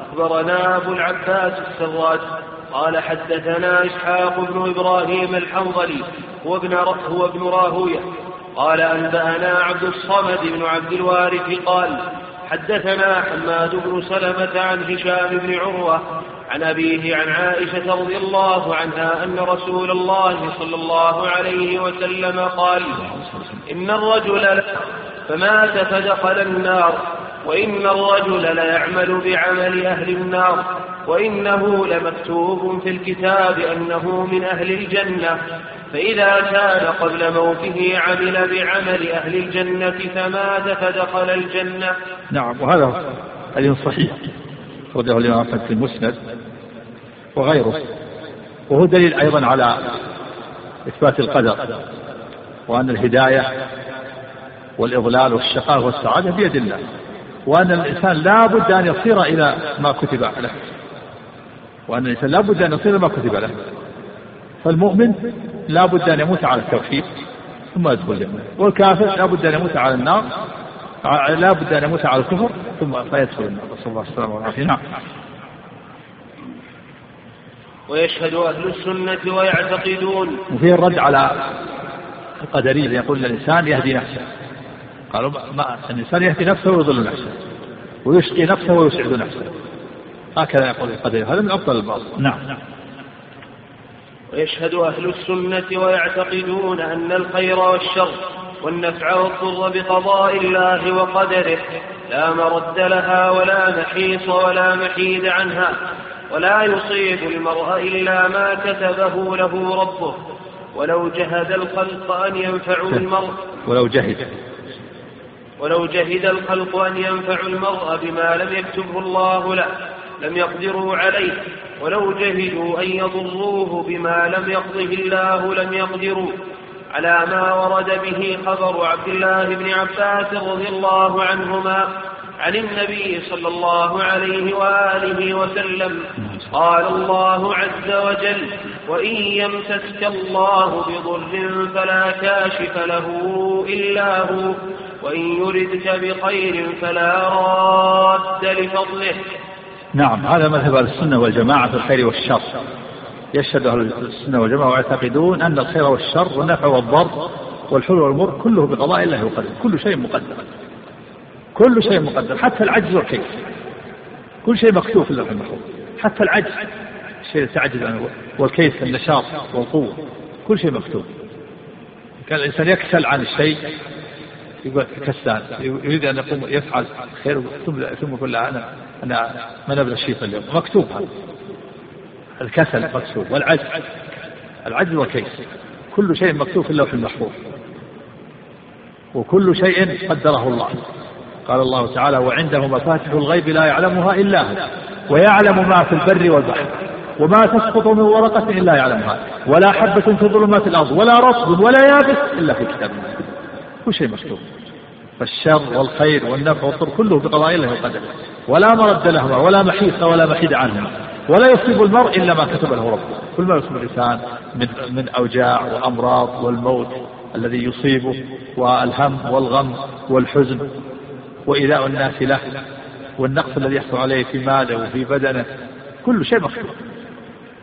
أخبرنا أبو العباس السراج قال حدثنا إسحاق بن إبراهيم الحنظلي هو ابن هو ابن راهوية. قال أنبأنا عبد الصمد بن عبد الوارث قال حدثنا حماد بن سلمة عن هشام بن عروة عن أبيه عن عائشة رضي الله عنها أن رسول الله صلى الله عليه وسلم قال إن الرجل فمات فدخل النار. وإن الرجل ليعمل بعمل أهل النار وإنه لمكتوب في الكتاب أنه من أهل الجنة. فإذا كان قبل موته عمل بعمل أهل الجنة فمات فدخل الجنة. نعم وهذا حديث صحيح. أخرجه الإمام أحمد في المسند وغيره. وهو دليل أيضا على إثبات القدر وأن الهداية والإضلال والشقاء والسعادة بيد الله. وأن الإنسان لا بد أن يصير إلى ما كتب له. وأن الإنسان لا بد أن يصير إلى ما كتب له. فالمؤمن لا بد أن يموت على التوحيد ثم يدخل الجنة. والكافر لا بد أن يموت على النار لا بد أن يموت على الكفر ثم فيدخل النار. نسأل الله السلامة والعافية نعم ويشهد أهل السنة ويعتقدون. وفيه الرد على القدرية يقول الإنسان يهدي نفسه. قالوا ما الإنسان يهدي نفسه ويضل نفسه ويشقي نفسه ويسعد نفسه. هكذا يقول القدرية هذا من أفضل الباطل. نعم. ويشهد أهل السنة ويعتقدون أن الخير والشر والنفع والضر بقضاء الله وقدره لا مرد لها ولا محيص ولا محيد عنها ولا يصيب المرء إلا ما كتبه له ربه. ولو جهد الخلق أن ينفعوا المرء. ولو جهد. ولو جهد الخلق أن ينفعوا المرء بما لم يكتبه الله له لم يقدروا عليه. ولو جهدوا أن يضروه بما لم يقضه الله لم يقدروا. على ما ورد به خبر عبد الله بن عباس رضي الله عنهما عن النبي صلى الله عليه وآله وسلم قال الله عز وجل وإن يمسسك الله بضر فلا كاشف له إلا هو وإن يردك بخير فلا راد لفضله. نعم هذا مذهب السنة والجماعة في الخير والشر. يشهد أهل السنة والجماعة ويعتقدون أن الخير والشر والنفع والضر والحلو والمر كله بقضاء الله وقدره. كل شيء مقدر. كل شيء مقدر. حتى العجز والكيس كل شيء مكتوب في اللوح المحفوظ. حتى العجز. الشيء تعجز عنه. والكيس النشاط والقوة. كل شيء مكتوب. كان الإنسان يكسل عن الشيء. يقول كسلان يريد أن يقوم يفعل خير ثم ثم يقول أنا أنا ما نبذل شيء اليوم. مكتوب هذا. الكسل مكتوب والعجز. العجز والكيس. كل شيء مكتوب في اللوح المحفوظ. وكل شيء قدره الله. قال الله تعالى وعنده مفاتح الغيب لا يعلمها إلا هو ويعلم ما في البر والبحر وما تسقط من ورقة إلا يعلمها ولا حبة في ظلمات الأرض ولا رطب ولا يابس إلا في كتاب كل شيء مكتوب. فالشر والخير والنفع والضر كله بقضاء الله وقدره. ولا مرد لهما ولا محيص ولا محيد عنهما. ولا يصيب المرء إلا ما كتب له ربه. كل ما يصيب الإنسان من, من أوجاع وأمراض والموت الذي يصيبه والهم والغم والحزن وإيذاء الناس له والنقص الذي يحصل عليه في ماله وفي بدنه. كل شيء مكتوب.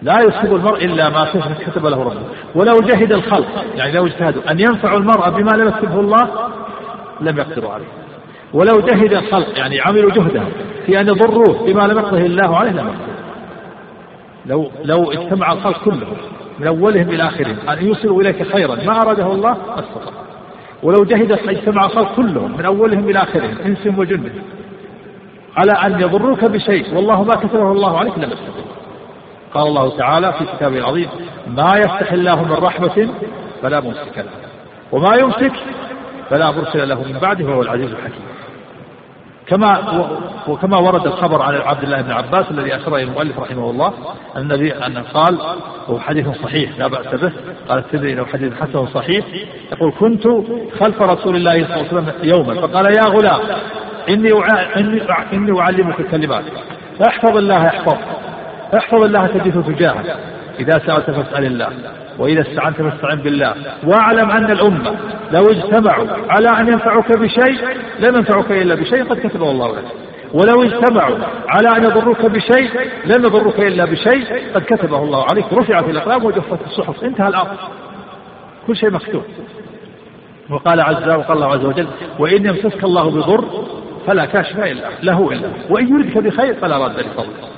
لا يصيب المرء إلا ما كتب له ربه. ولو جهد الخلق يعني لو اجتهدوا أن ينفعوا المرء بما لم يكتبه الله لم يقدروا عليه. ولو جهد الخلق يعني عملوا جهدهم في أن يضروه بما لم يقضه الله عليه لم لو لو اجتمع الخلق كلهم من أولهم إلى آخرهم أن يوصلوا إليك خيرا ما أراده الله ما استطاع ولو جهد اجتمع الخلق كلهم من أولهم إلى آخرهم إنس وجن على أن يضروك بشيء والله ما كتبه الله عليك لم يستطيع قال الله تعالى في كتابه العظيم ما يفتح الله من رحمة فلا ممسك له وما يمسك فلا مرسل له من بعده وهو العزيز الحكيم. كما وكما ورد الخبر عن عبد الله بن عباس الذي اشار المؤلف رحمه الله النبي أن قال وهو حديث صحيح لا بأس به قال الترمذي إنه حديث حسن صحيح. يقول كنت خلف رسول الله صلى الله عليه وسلم يوما. فقال يا غلام إني إني إني أعلمك الكلمات. فاحفظ الله يحفظك احفظ الله تجده تجاهك. إذا سألت فاسأل الله وإذا استعنت فاستعن بالله. واعلم أن الأمة لو اجتمعوا على أن ينفعوك بشيء لم ينفعوك إلا بشيء قد كتبه الله لك. ولو اجتمعوا على أن يضروك بشيء لم يضروك إلا بشيء قد كتبه الله عليك. رفعت الأقلام وجفت الصحف. انتهى الأمر. كل شيء مكتوب. وقال عز وقال الله عز وجل وإن يمسسك الله بضر فلا كاشف إلا له. إلا. وإن يردك بخير فلا راد لفضله.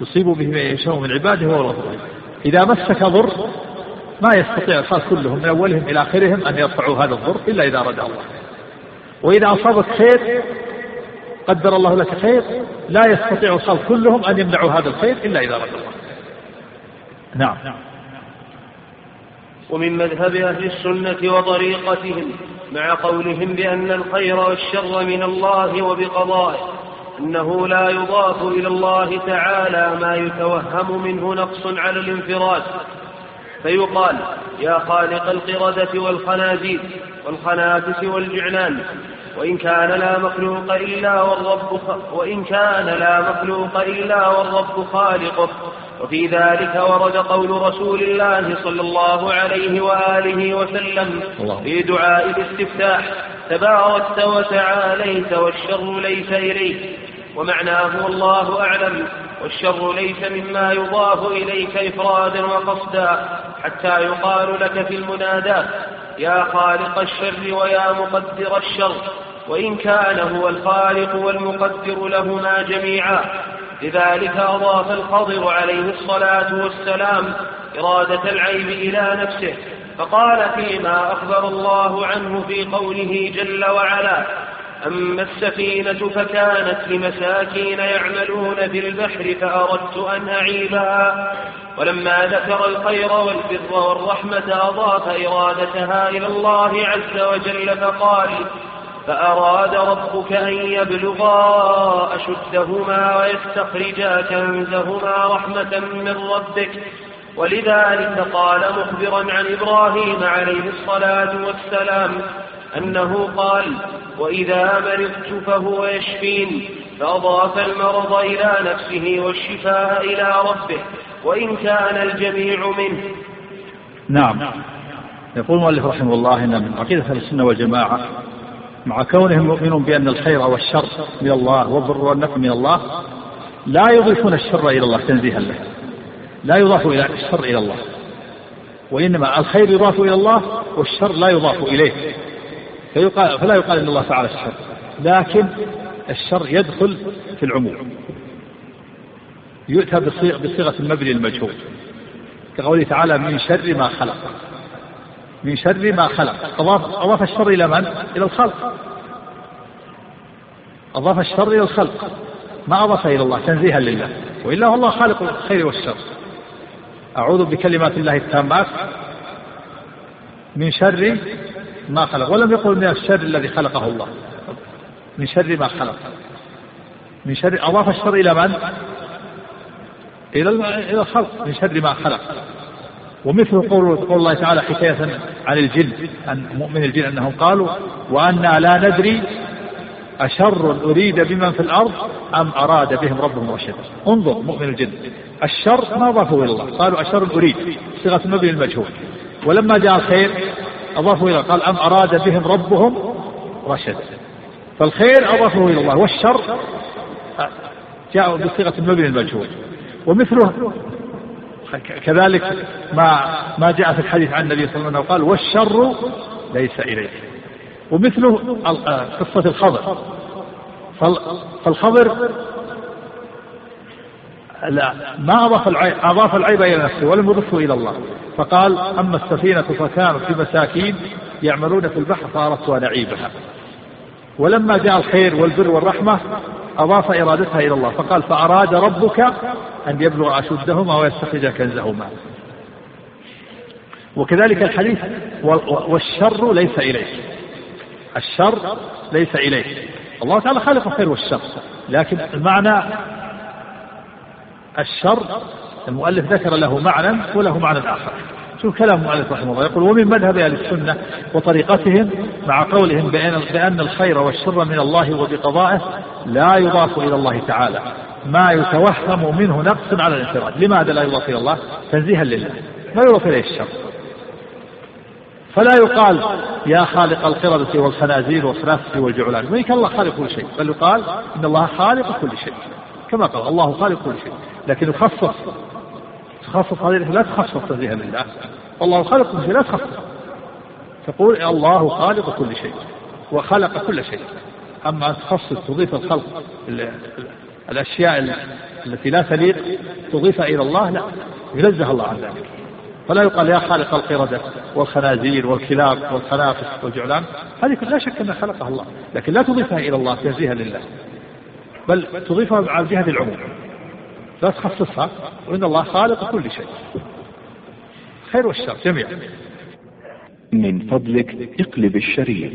يصيب به من يشاء من عباده وهو الغفور إذا مسك ضر ما يستطيع الخلق كلهم من أولهم إلى آخرهم أن يرفعوا هذا الضر إلا إذا أراد الله. وإذا أصابك خير قدر الله لك خير لا يستطيع الخلق كلهم أن يمنعوا هذا الخير إلا إذا أراد الله. نعم. ومن مذهب أهل السنة وطريقتهم مع قولهم بأن الخير والشر من الله وبقضائه. أنه لا يضاف إلى الله تعالى ما يتوهم منه نقص على الانفراد. فيقال يا خالق القردة والخنازير والخنافس والجعلان وإن كان لا مخلوق إلا والرب وإن كان لا مخلوق إلا والرب خالقه وفي ذلك ورد قول رسول الله صلى الله عليه وآله وسلم في دعاء الاستفتاح تباركت وتعاليت والشر ليس إليك. ومعناه والله أعلم والشر ليس مما يضاف إليك إفرادا وقصدا حتى يقال لك في المناداة يا خالق الشر ويا مقدر الشر وإن كان هو الخالق والمقدر لهما جميعا. لذلك أضاف الخضر عليه الصلاة والسلام إرادة العيب إلى نفسه فقال فيما أخبر الله عنه في قوله جل وعلا أما السفينة فكانت لمساكين يعملون في البحر فأردت أن أعيبها. ولما ذكر الخير والبر والرحمة أضاف إرادتها إلى الله عز وجل فقال فأراد ربك أن يبلغا أشدهما ويستخرجا كنزهما رحمة من ربك. ولذلك قال مخبرا عن إبراهيم عليه الصلاة والسلام أنه قال وإذا مرضت فهو يشفين. فأضاف المرض إلى نفسه والشفاء إلى ربه وإن كان الجميع منه. نعم. يقول المؤلف رحمه الله إن من عقيدة السنة والجماعة مع كونهم يؤمنون بأن الخير والشر من الله والضر والنفع من الله لا يضيفون الشر إلى الله تنزيها له. لا يضاف إلى الشر إلى الله. وإنما الخير يضاف إلى الله والشر لا يضاف إليه. فيقال فلا يقال إن الله فعل الشر. لكن الشر يدخل في العموم. يؤتى بصيغة المبني المجهول. كقوله تعالى من شر ما خلق. من شر ما خلق. أضاف, أضاف الشر إلى من؟ إلى الخلق. أضاف الشر إلى الخلق. ما أضاف إلى الله تنزيها لله. وإلا هو الله خالق الخير والشر. أعوذ بكلمات الله التامات. من شر ما خلق. ولم يقل من الشر الذي خلقه الله. من شر ما خلق. من شر أضاف الشر إلى من؟ إلى إلى الخلق. من شر ما خلق. ومثل قول قول الله تعالى حكاية عن الجن عن مؤمن الجن أنهم قالوا وأنا لا ندري أشر أريد بمن في الأرض أم أراد بهم ربهم رشدا. انظر مؤمن الجن. الشر ما أضافوا إلى الله. قالوا أشر أريد. صيغة المبني المجهول. ولما جاء الخير أضافوا إلى قال أم أراد بهم ربهم رشدا فالخير أضافه إلى الله والشر جاء بصيغة المبني المجهول. ومثله كذلك ما ما جاء في الحديث عن النبي صلى الله عليه وسلم قال والشر ليس إليك. ومثله قصة الخضر. فالخضر ما أضاف العيب أضاف العيب إلى نفسه ولم يضفه إلى الله. فقال أما السفينة فكانت لمساكين يعملون في البحر فأردت أن أعيبها ولما جاء الخير والبر والرحمة أضاف إرادتها إلى الله. فقال فأراد ربك أن يبلغ أشدهما ويستخرج كنزهما. وكذلك الحديث والشر ليس إليك. الشر ليس إليك. الله تعالى خالق الخير والشر لكن المعنى الشر المؤلف ذكر له معنى وله معنى آخر. شوف كلام المؤلف رحمه الله يقول ومن مذهب أهل السنة وطريقتهم مع قولهم بأن, بأن الخير والشر من الله وبقضائه لا يضاف إلى الله تعالى ما يتوهم منه نقص على الانفراد. لماذا لا يضاف إلى الله؟ تنزيها لله. ما يضاف إليه الشر. فلا يقال يا خالق القردة والخنازير والخنافس والجعلان وإن كان الله خالق كل شيء بل يقال إن الله خالق كل شيء كما قال الله خالق كل شيء لكن يخصص تخصص هذه لا تخصص تنزيها لله والله خالق كل شيء لا تخصص. تقول الله خالق كل شيء وخلق كل شيء. أما أن تخصص تضيف الخلق الأشياء التي لا تليق تضيفها إلى الله لا ينزه الله عن ذلك. فلا يقال يا خالق القردة والخنازير والكلاب والخنافس والجعلان. هذه لا شك أنها خلقها الله لكن لا تضيفها إلى الله تنزيها لله. بل تضيفها على جهة العموم. لا تخصصها وإن الله خالق كل شيء. خير والشر جميعا. من فضلك اقلب الشريط.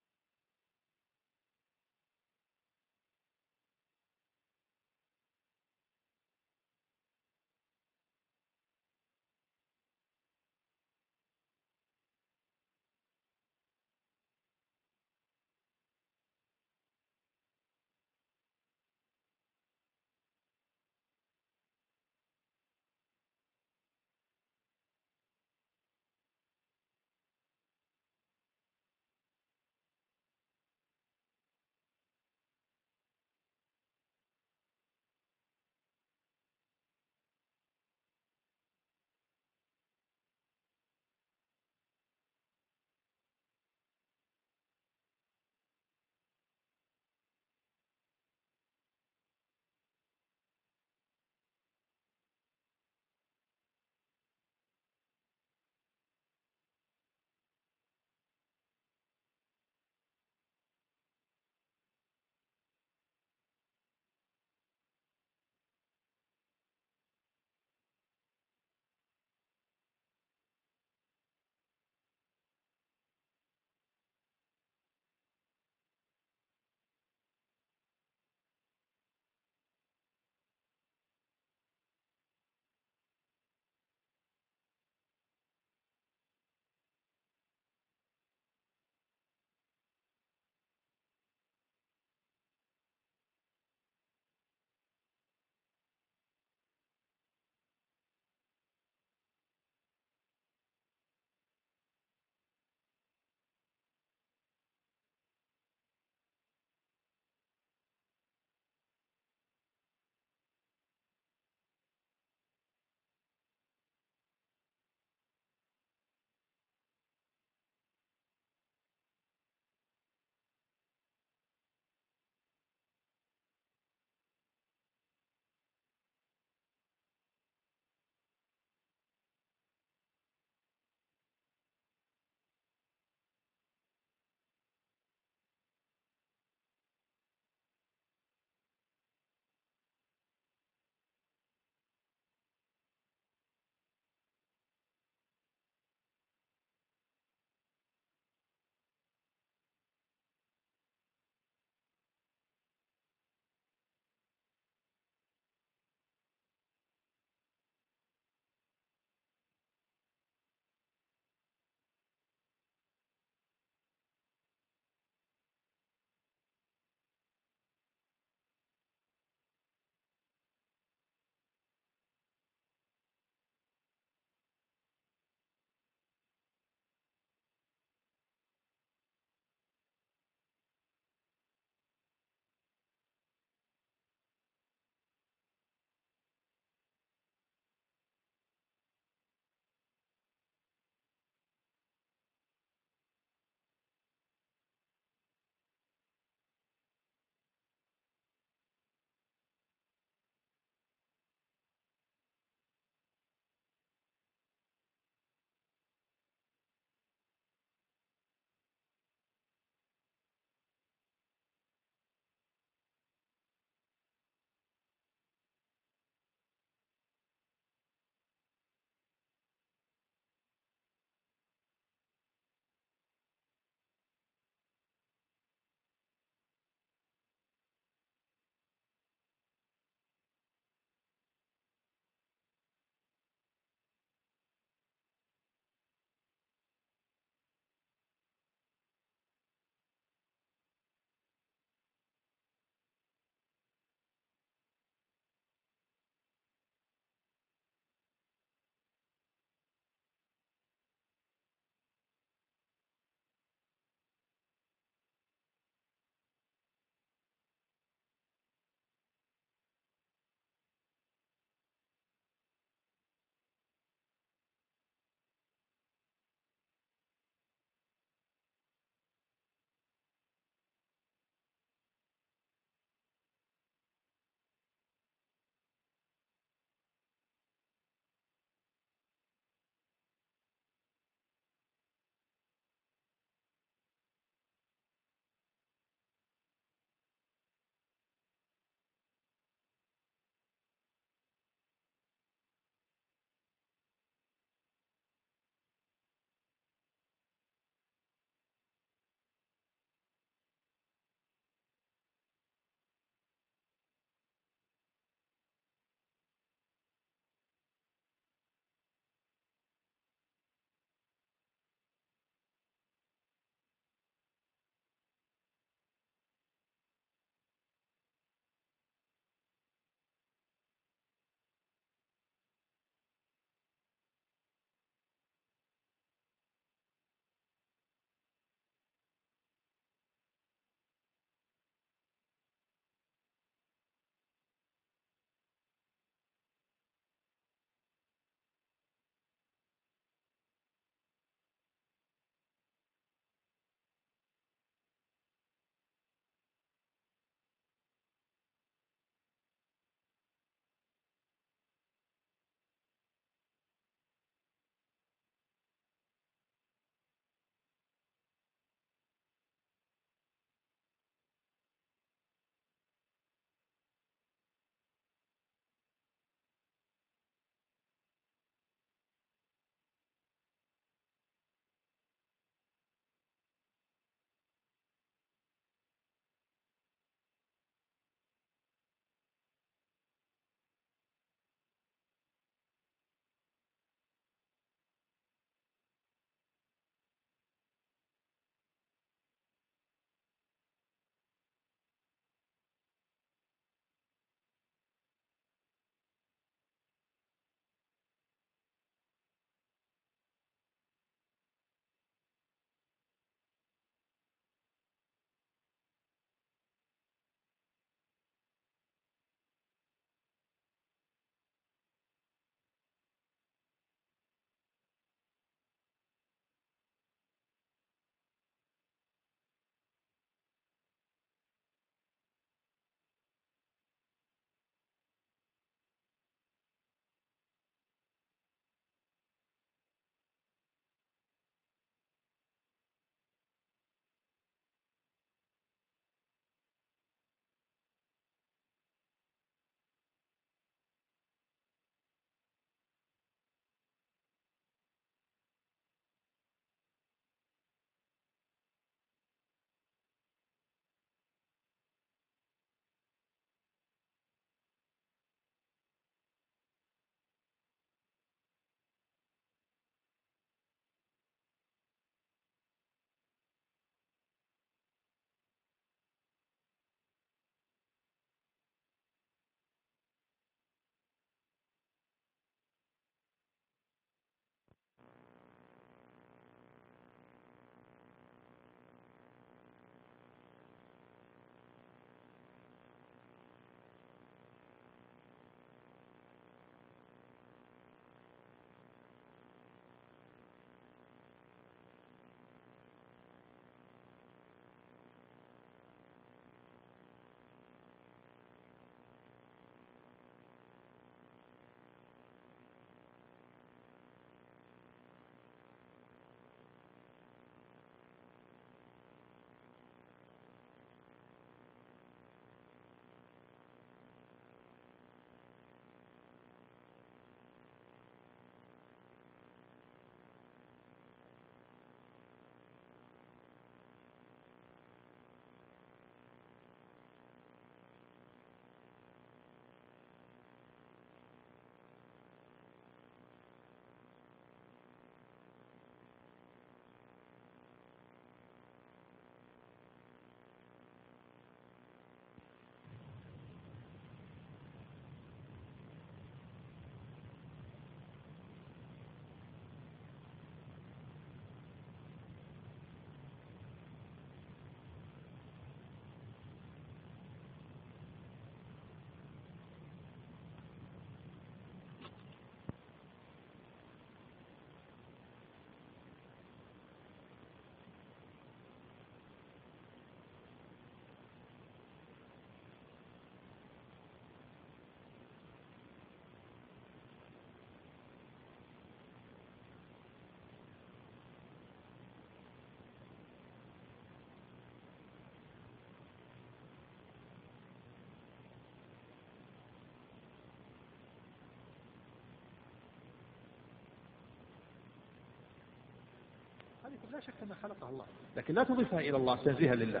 لا شك أنها خلقها الله. لكن لا تضيفها إلى الله تنزيها لله.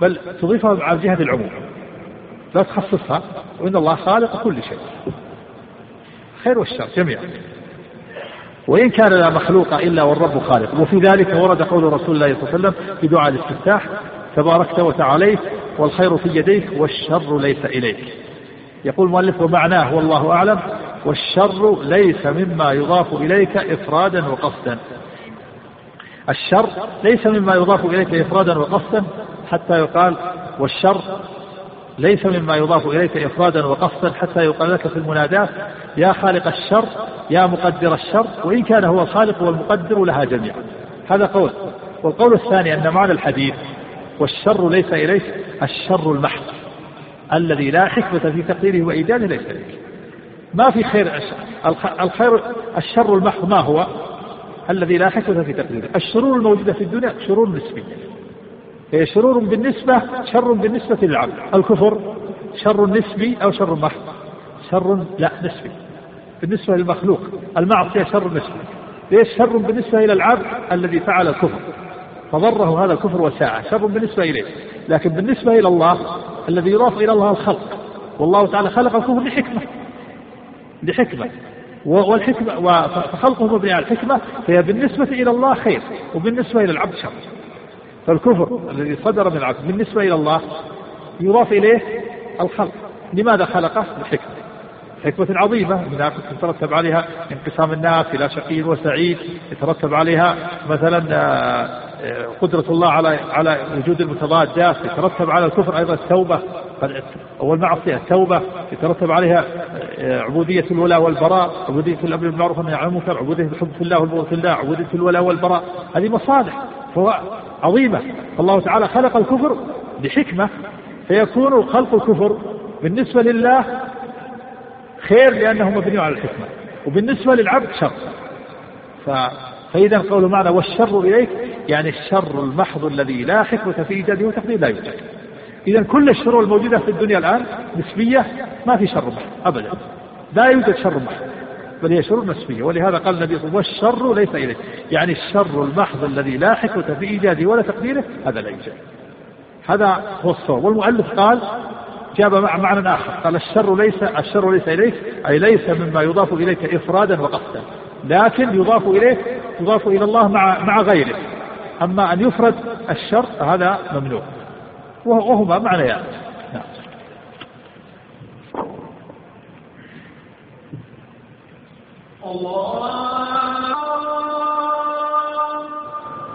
بل تضيفها على جهة العموم. لا تخصصها وإن الله خالق كل شيء. خير والشر جميعا. وإن كان لا مخلوق إلا والرب خالق. وفي ذلك ورد قول رسول الله صلى الله عليه وسلم في دعاء الاستفتاح تباركت وتعاليت والخير في يديك والشر ليس إليك. يقول المؤلف ومعناه والله أعلم والشر ليس مما يضاف إليك إفرادا وقصدا. الشر ليس مما يضاف إليك إفرادا وقصدا حتى يقال والشر ليس مما يضاف إليك إفرادا وقصدا حتى يقال لك في المناداة يا خالق الشر يا مقدر الشر وإن كان هو الخالق والمقدر لها جميعا. هذا قول. والقول الثاني أن معنى الحديث والشر ليس إليك الشر المحض الذي لا حكمة في تقديره وإيجاده ليس إليك. ما في خير الخير الشر المحض ما هو؟ الذي لا حكمة في تقديره. الشرور الموجودة في الدنيا شرور نسبية هي شرور بالنسبة شر بالنسبة للعبد. الكفر شر نسبي أو شر محض؟ شر لا نسبي. بالنسبة للمخلوق المعصية شر نسبي. ليش شر بالنسبة إلى العبد الذي فعل الكفر؟ فضره هذا الكفر وساعة. شر بالنسبة إليه. لكن بالنسبة إلى الله الذي يضاف إلى الله الخلق. والله تعالى خلق الكفر لحكمة. لحكمة. والحكمة فخلقه مبني على الحكمة فهي بالنسبة إلى الله خير وبالنسبة إلى العبد شر. فالكفر الذي صدر من العبد بالنسبة إلى الله يضاف إليه الخلق. لماذا خلقه؟ لحكمة حكمة عظيمة منها يترتب عليها انقسام الناس إلى شقي وسعيد يترتب عليها مثلا آه، آه، قدرة الله على على وجود المتضادات يترتب على الكفر أيضا التوبة. والمعصية التوبة يترتب عليها آه، عبودية الولاء والبراء عبودية الأمر بالمعروف والنهي عن المنكر عبودية الحب في الله والبغض في الله عبودية الولاء والبراء هذه مصالح فهو عظيمة. الله تعالى خلق الكفر بحكمة فيكون خلق الكفر بالنسبة لله خير لأنه مبني على الحكمة وبالنسبة للعبد شر. ف... فإذا قول معنى والشر إليك يعني الشر المحض الذي لا حكمة في إيجاده وتقديره لا يوجد. إذا كل الشرور الموجودة في الدنيا الآن نسبية ما في شر محض أبدا. لا يوجد شر محض بل هي شرور نسبية. ولهذا قال النبي صلى الله عليه وسلم والشر ليس إليه يعني الشر المحض الذي لا حكمة في إيجاده ولا تقديره هذا لا يوجد. هذا هو الصواب. والمؤلف قال جاب مع معنى آخر. قال الشر ليس الشر ليس إليك أي ليس مما يضاف إليك إفرادا وقصدا لكن يضاف إليك يضاف إلى الله مع مع غيره. أما أن يفرد الشر هذا ممنوع. وهما معنيان نعم.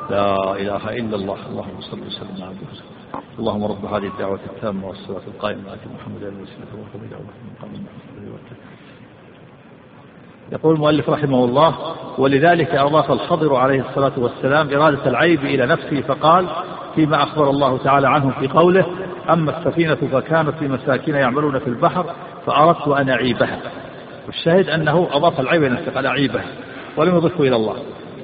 لا إله إلا الله اللهم صل وسلم على اللهم رب هذه الدعوة التامة والصلاة القائمة آت محمد وسلم والفضيلة والمقام يقول المؤلف رحمه الله ولذلك أضاف الخضر عليه الصلاة والسلام إرادة العيب إلى نفسه فقال فيما أخبر الله تعالى عنه في قوله أما السفينة فكانت في مساكين يعملون في البحر فأردت أن أعيبها. والشاهد أنه أضاف العيب إلى نفسه قال أعيبها. ولم يضفه إلى الله.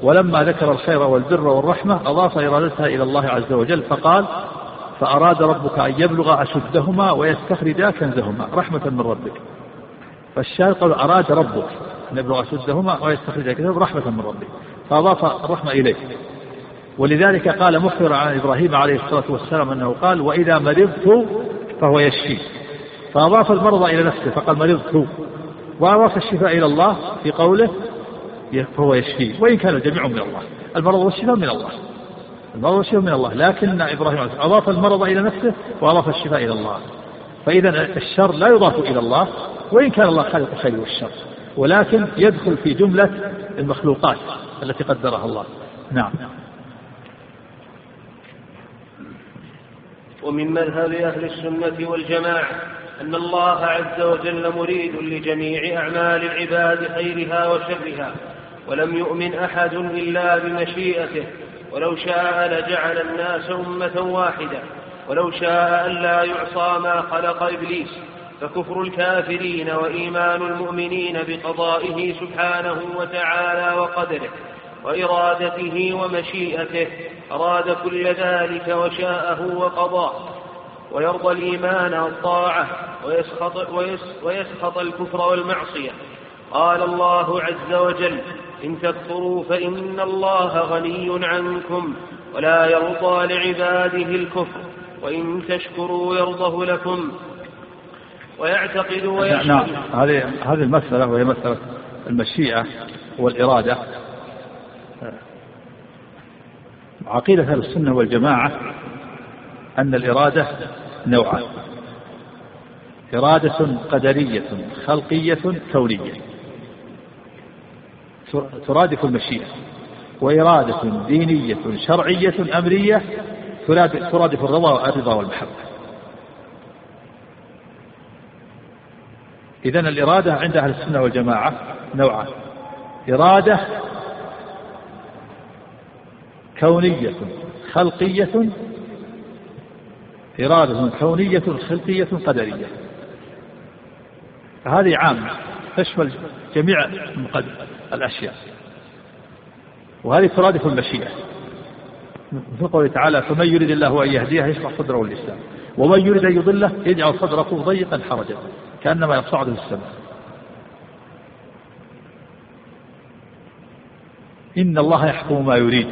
ولما ذكر الخير والبر والرحمة أضاف إرادتها إلى الله عز وجل فقال فأراد ربك أن يبلغ أشدهما ويستخرجا كنزهما رحمة من ربك. فالشاهد قال أراد ربك. أن يبلغ أشدهما ويستخرجا كنزهما رحمة من ربك فأضاف الرحمة إليه. ولذلك قال مخبرا عن إبراهيم عليه الصلاة والسلام أنه قال وإذا مرضت فهو يشفي. فأضاف المرض إلى نفسه فقال مرضت. وأضاف الشفاء إلى الله في قوله فهو يشفي وإن كان الجميع من الله. المرض والشفاء من الله. المرض والشفاء من الله. لكن إبراهيم عليه أضاف المرض إلى نفسه وأضاف الشفاء إلى الله. فإذا الشر لا يضاف إلى الله وإن كان الله خالق الخير والشر. ولكن يدخل في جملة المخلوقات التي قدرها الله. نعم. ومن مذهب أهل السنة والجماعة أن الله عز وجل مريد لجميع أعمال العباد خيرها وشرها ولم يؤمن أحد إلا بمشيئته ولو شاء لجعل الناس أمة واحدة ولو شاء ألا يعصى ما خلق إبليس. فكفر الكافرين وإيمان المؤمنين بقضائه سبحانه وتعالى وقدره وإرادته ومشيئته أراد كل ذلك وشاءه وقضاه ويرضى الإيمان والطاعة ويسخط, ويسخط الكفر والمعصية. قال الله عز وجل إن تكفروا فإن الله غني عنكم ولا يرضى لعباده الكفر وإن تشكروا يرضه لكم ويعتقد ويشهد. نعم هذه هذه المسألة وهي مسألة المشيئة والإرادة. عقيدة أهل السنة والجماعة أن الإرادة نوعان. إرادة قدرية خلقية كونية. ترادف المشيئة. وإرادة دينية شرعية أمرية ترادف الرضا الرضا والمحبة. إذا الإرادة عند أهل السنة والجماعة نوعان. إرادة كونية خلقية إرادة كونية خلقية قدرية. هذه عامة تشمل جميع الأشياء. وهذه ترادف المشيئة. مثل قوله تعالى فمن يريد الله أن يهديه يشرح صدره للإسلام. ومن يريد أن يضله يجعل صدره ضيقا حرجا كأنما يصعد في السماء إن الله يحكم ما يريد.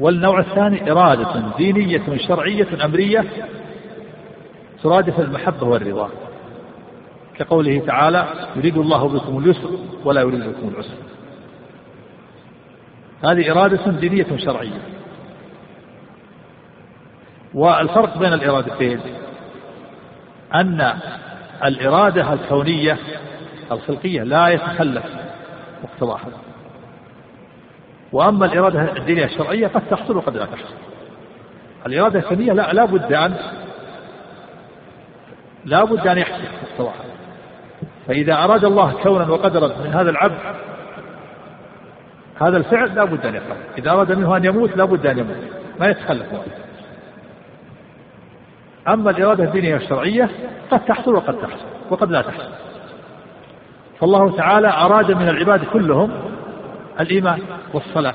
والنوع الثاني إرادة دينية شرعية أمرية ترادف المحبة والرضا. كقوله تعالى يريد الله بكم اليسر ولا يريد بكم العسر. هذه إرادة دينية شرعية. والفرق بين الإرادتين أن الإرادة الكونية الخلقية لا يتخلف مقتضاها وأما الإرادة الدينية الشرعية قد تحصل وقد لا تحصل. الإرادة الكونية لا, لا بد أن لا بد أن يحصل مقتضاها فإذا أراد الله كونا وقدرا من هذا العبد هذا الفعل لا بد أن يفعل. إذا أراد منه أن يموت لا بد أن يموت. ما يتخلف. أما الإرادة الدينية الشرعية قد تحصل وقد تحصل وقد لا تحصل. فالله تعالى أراد من العباد كلهم الإيمان والصلاة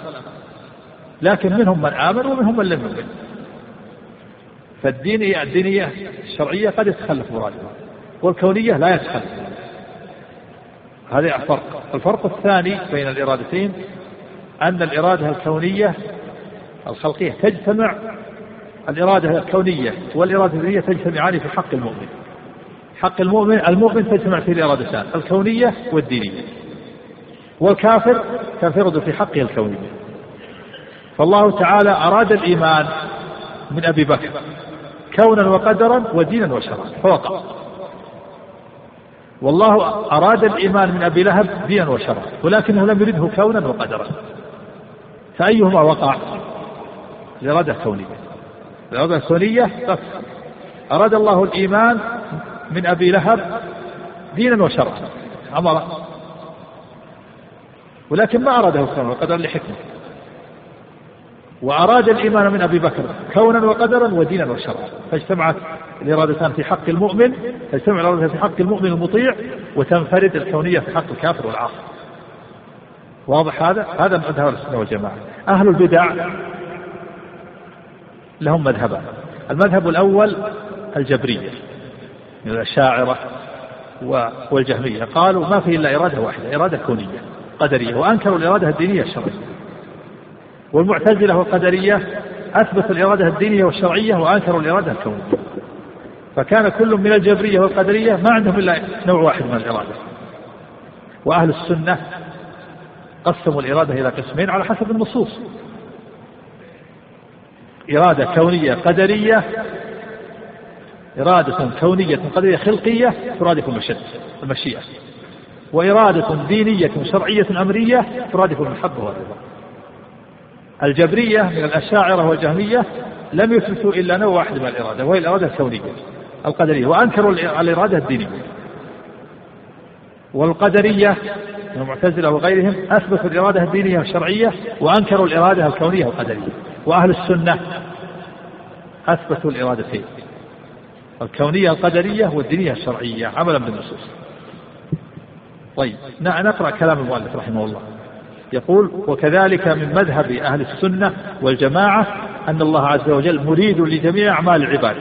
لكن منهم من آمن ومنهم من لم يؤمن. فالدينية الدينية الشرعية قد يتخلف مرادها والكونية لا يتخلف. هذا الفرق الفرق الثاني بين الإرادتين أن الإرادة الكونية الخلقية تجتمع الإرادة الكونية والإرادة الدينية تجتمعان في حق المؤمن. حق المؤمن المؤمن تجتمع فيه الإرادتان الكونية والدينية. والكافر تنفرد في حقه الكونية فالله تعالى أراد الإيمان من أبي بكر كونا وقدرا ودينا وشرعا فوقع. والله أراد الإيمان من أبي لهب دينا وشرعا ولكنه لم يرده كونا وقدرا. فأيهما وقع؟ الإرادة الكونية. الإرادة الكونية بس أراد الله الإيمان من أبي لهب دينا وشرعا أمر. ولكن ما أراده كونا وقدرا لحكمة وأراد الإيمان من أبي بكر كونا وقدرا ودينا وشرعا. فاجتمعت الإرادتان في حق المؤمن تجتمع الإرادتان في حق المؤمن المطيع وتنفرد الكونية في حق الكافر والعاصي. واضح هذا؟ هذا مذهب السنة والجماعة. أهل البدع لهم مذهبان. المذهب الأول الجبرية من الأشاعرة والجهمية. قالوا ما في إلا إرادة واحدة إرادة كونية قدرية. وأنكروا الإرادة الدينية الشرعية. والمعتزلة والقدرية أثبتوا الإرادة الدينية والشرعية وأنكروا الإرادة الكونية. فكان كل من الجبرية والقدرية ما عندهم إلا نوع واحد من الإرادة. وأهل السنة قسموا الإرادة إلى قسمين على حسب النصوص. إرادة كونية قدرية إرادة كونية قدرية خلقية ترادف المشيئة. وإرادة دينية شرعية أمرية ترادف المحبة والرضا. الجبرية من الأشاعرة والجهمية لم يثبتوا إلا نوع واحد من الإرادة وهي الإرادة الكونية القدرية وأنكروا الإرادة الدينية. والقدرية المعتزلة وغيرهم أثبتوا الإرادة الدينية والشرعية وأنكروا الإرادة الكونية والقدرية. وأهل السنة أثبتوا الإرادتين الكونية القدرية والدينية الشرعية. عملا بالنصوص. طيب نقرأ كلام المؤلف رحمه الله. يقول وكذلك من مذهب أهل السنة والجماعة أن الله عز وجل مريد لجميع أعمال العباد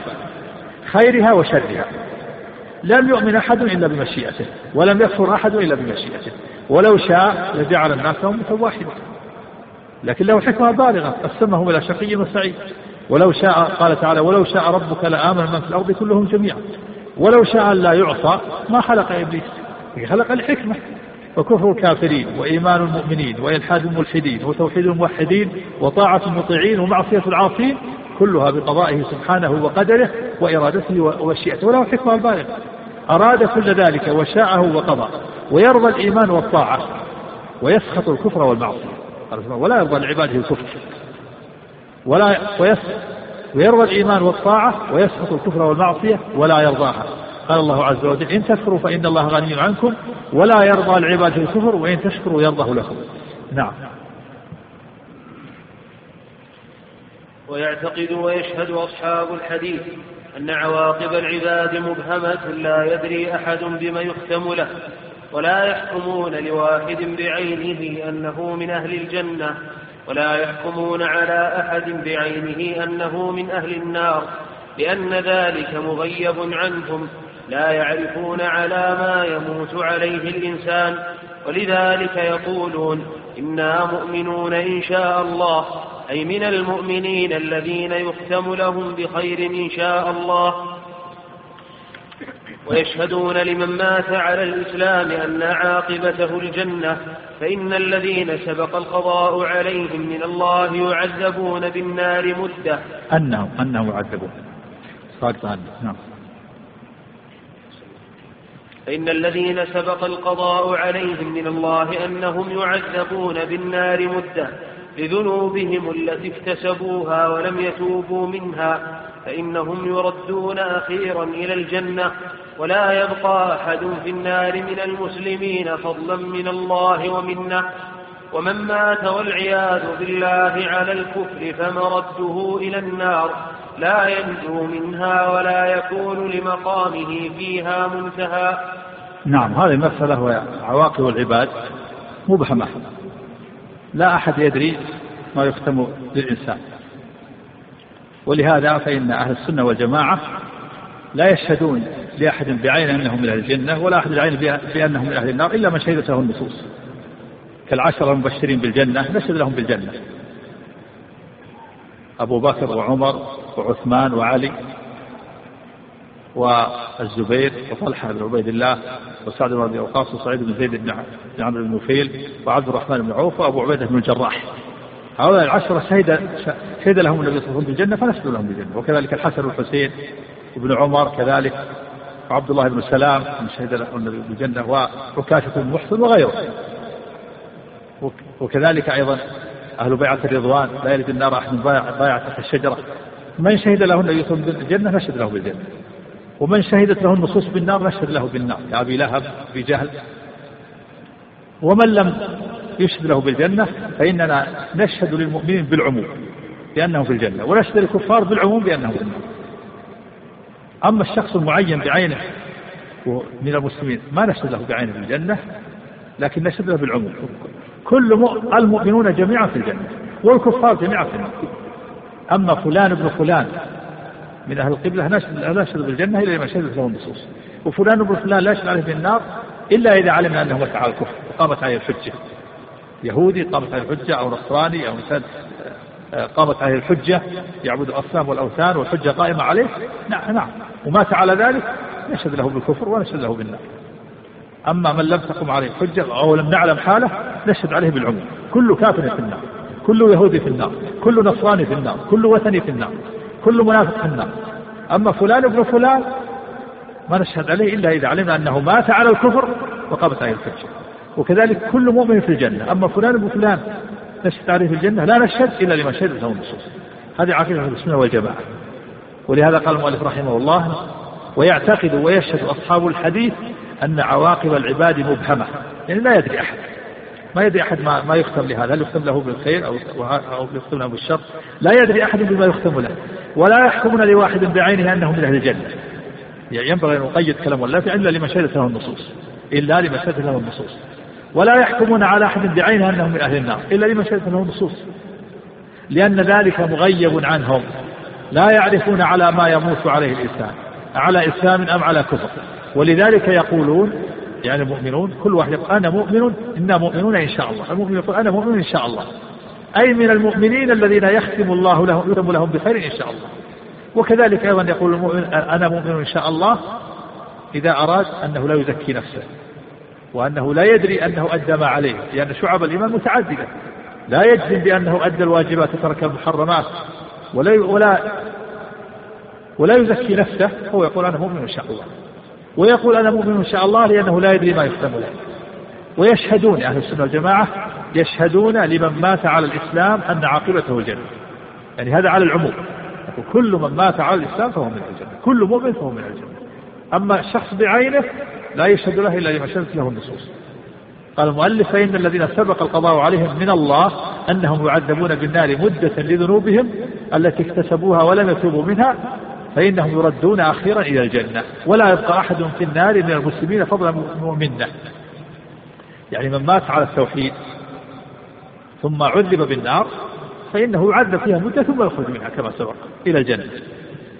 خيرها وشرها. لم يؤمن أحد إلا بمشيئته ولم يكفر أحد إلا بمشيئته. ولو شاء لجعل الناس أمة واحدة. لكن له حكمة بالغة. قسمهم إلى شقي وسعيد. ولو شاء قال تعالى ولو شاء ربك لآمن من في الأرض كلهم جميعا. ولو شاء لا يعصى ما خلق إبليس. خلق الحكمة. وكفر الكافرين وإيمان المؤمنين وإلحاد الملحدين وتوحيد الموحدين وطاعة المطيعين ومعصية العاصين كلها بقضائه سبحانه وقدره وإرادته ومشيئته وله حكمة بالغة. أراد كل ذلك وشاءه وقضى. ويرضى الإيمان والطاعة. ويسخط الكفر والمعصية. ولا يرضى لعباده الكفر. ولا ويرضى الإيمان والطاعة ويسخط الكفر والمعصية ولا يرضاها. قال الله عز وجل إن تكفروا فإن الله غني عنكم ولا يرضى لعباده الكفر وإن تشكروا يرضه لكم. نعم. ويعتقد ويشهد أصحاب الحديث أن عواقب العباد مبهمة لا يدري أحد بما يختم له. ولا يحكمون لواحد بعينه أنه من أهل الجنة ولا يحكمون على أحد بعينه أنه من أهل النار لأن ذلك مغيب عنهم لا يعرفون على ما يموت عليه الإنسان ولذلك يقولون إنا مؤمنون إن شاء الله أي من المؤمنين الذين يختم لهم بخير إن شاء الله ويشهدون لمن مات على الإسلام أن عاقبته الجنة فإن الذين سبق القضاء عليهم من الله يعذبون بالنار مدة. أنهم أنهم يعذبون. نعم. فإن الذين سبق القضاء عليهم من الله أنهم يعذبون بالنار مدة. لذنوبهم التي اكتسبوها ولم يتوبوا منها فإنهم يردون أخيرا إلى الجنة. ولا يبقى أحد في النار من المسلمين فضلا من الله ومنه. ومن مات والعياذ بالله على الكفر فمرده إلى النار. لا ينجو منها ولا يكون لمقامه فيها منتهى. نعم هذه المسألة وعواقب العباد. مبهمة لا أحد يدري ما يختم للإنسان. ولهذا فإن أهل السنة والجماعة لا يشهدون لأحد بعين أنهم من أهل الجنة ولا أحد بعين بأنهم من أهل النار إلا من شهدت له النصوص. كالعشرة المبشرين بالجنة نشهد لهم بالجنة. أبو بكر وعمر وعثمان وعلي والزبير وطلحة بن عبيد الله وسعد بن أبي وقاص وسعيد بن زيد بن عمرو بن نفيل وعبد الرحمن بن عوف وأبو عبيدة بن الجراح. هؤلاء العشرة شهد شهد لهم النبي صلى الله عليه وسلم بالجنة فنشهد لهم بالجنة. وكذلك الحسن والحسين وابن عمر كذلك وعبد الله بن سلام شهد له النبي بالجنة وعكاشة بن محسن وغيره. وكذلك أيضا أهل بيعة الرضوان لا يلد النار أحد ضايع تحت الشجرة. من شهد له النبي صلى الله عليه وسلم بالجنة نشهد له بالجنة. ومن شهدت له النصوص بالنار نشهد له بالنار. كأبي لهب بجهل ومن لم يشهد له بالجنة فإننا نشهد للمؤمنين بالعموم بأنهم في الجنة ونشهد للكفار بالعموم بأنهم في النار. أما الشخص المعين بعينه من المسلمين ما نشهد له بعينه بالجنة لكن نشهد له بالعموم. كل المؤمنون جميعا في الجنة والكفار جميعا في النار. أما فلان ابن فلان من أهل القبلة لا نشهد بالجنة إلا لما شهدت له النصوص. وفلان ابن فلان لا يشهد عليه بالنار إلا إذا علمنا أنه مات على الكفر وقامت عليه الحجة. يهودي قامت عليه الحجة أو نصراني أو إنسان آه، قامت عليه الحجة يعبد الأصنام والأوثان والحجة قائمة عليه. نعم نعم. ومات على ذلك نشهد له بالكفر ونشهد له بالنار. أما من لم تقم عليه الحجة أو لم نعلم حاله نشهد عليه بالعموم. كل كافر في النار كل يهودي في النار كل نصراني في النار كل وثني في النار كل منافق في النار. أما فلان ابن فلان ما نشهد عليه إلا إذا علمنا أنه مات على الكفر وقامت عليه الحجة. وكذلك كل مؤمن في الجنة. أما فلان ابن فلان نشهد عليه في الجنة لا نشهد إلا لما شهدت له النصوص هذه عقيدة السنة والجماعة. ولهذا قال المؤلف رحمه الله ويعتقد ويشهد أصحاب الحديث أن عواقب العباد مبهمة يعني لا يدري أحد ما يدري أحد ما, ما يختم لهذا هل يختم له بالخير أو, أو يختم له بالشر؟ لا يدري أحد بما يختم له ولا يحكمون لواحد بعينه أنه من أهل الجنة. يعني ينبغي أن نقيد كلام الله إلا لما شهدت له النصوص إلا لما شهدت له النصوص ولا يحكمون على أحد بعينه أنه من أهل النار إلا لما شهدت له النصوص لأن ذلك مغيب عنهم. لا يعرفون على ما يموت عليه الإنسان على إسلام أم على كفر. ولذلك يقولون يعني المؤمنون كل واحد يقول أنا مؤمن إنا مؤمنون إن شاء الله. المؤمن يقول أنا مؤمن إن شاء الله. أي من المؤمنين الذين يختم الله لهم يختم لهم بخير إن شاء الله. وكذلك أيضا يقول المؤمن أنا مؤمن إن شاء الله إذا أراد أنه لا يزكي نفسه وأنه لا يدري أنه أدى ما عليه. لأن شعب الإيمان متعددة. لا يجزم بأنه أدى الواجبات وترك المحرمات. ولا ولا ولا يزكي نفسه هو يقول أنا مؤمن إن شاء الله. ويقول أنا مؤمن إن شاء الله لأنه لا يدري ما يختم له. ويشهدون أهل السنة والجماعة يشهدون لمن مات على الإسلام أن عاقبته الجنة. يعني هذا على العموم. كل من مات على الإسلام فهو من الجنة. كل مؤمن فهو من الجنة. أما الشخص بعينه لا يشهد له إلا لما شهدت له النصوص. قال المؤلف فإن الذين سبق القضاء عليهم من الله أنهم يعذبون بالنار مدة لذنوبهم التي اكتسبوها ولم يتوبوا منها فإنهم يردون أخيرا إلى الجنة. ولا يبقى أحد في النار من المسلمين فضلا منا يعني من مات على التوحيد ثم عذب بالنار فإنه يعذب فيها مدة ثم يخرج منها كما سبق إلى الجنة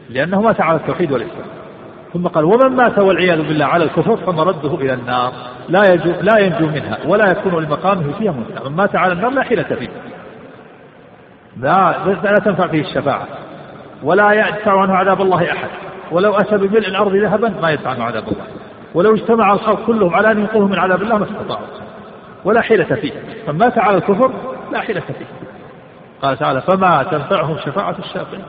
لأنه مات على التوحيد والإسلام. ثم قال ومن مات والعياذ بالله على الكفر فمرده إلى النار. لا ينجو, لا ينجو منها ولا يكون لمقامه فيها منتهى من مات على النار لا حيلة فيه. لا, لا تنفع فيه الشفاعة. ولا يدفع عنه عذاب الله أحد. ولو أتى بملء الأرض ذهبا ما يدفع عنه عذاب الله. ولو اجتمع الخلق كلهم على أن ينقذه من عذاب الله ما استطاعوا ولا حيلة فيه. من مات على الكفر لا حيلة فيه. قال تعالى فما تنفعهم شفاعة الشافعين.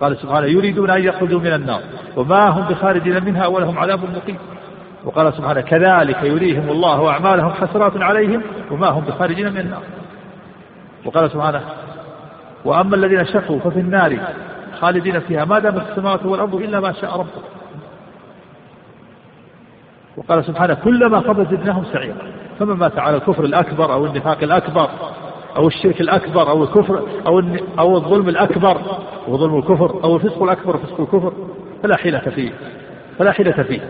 قال سبحانه يريدون أن يخرجوا من النار. وما هم بخارجين منها ولهم عذاب مقيم. وقال سبحانه كذلك يريهم الله أعمالهم حسرات عليهم وما هم بخارجين من النار. وقال سبحانه وأما الذين شقوا ففي النار خالدين فيها ما دامت السماوات والأرض إلا ما شاء ربك. وقال سبحانه كلما خبت زدناهم سعيرا. فمن مات على الكفر الأكبر أو النفاق الأكبر أو الشرك الأكبر أو الكفر أو أو الظلم الأكبر وظلم الكفر أو الفسق الأكبر وفسق الكفر فلا حيلة فيه فلا حيلة فيه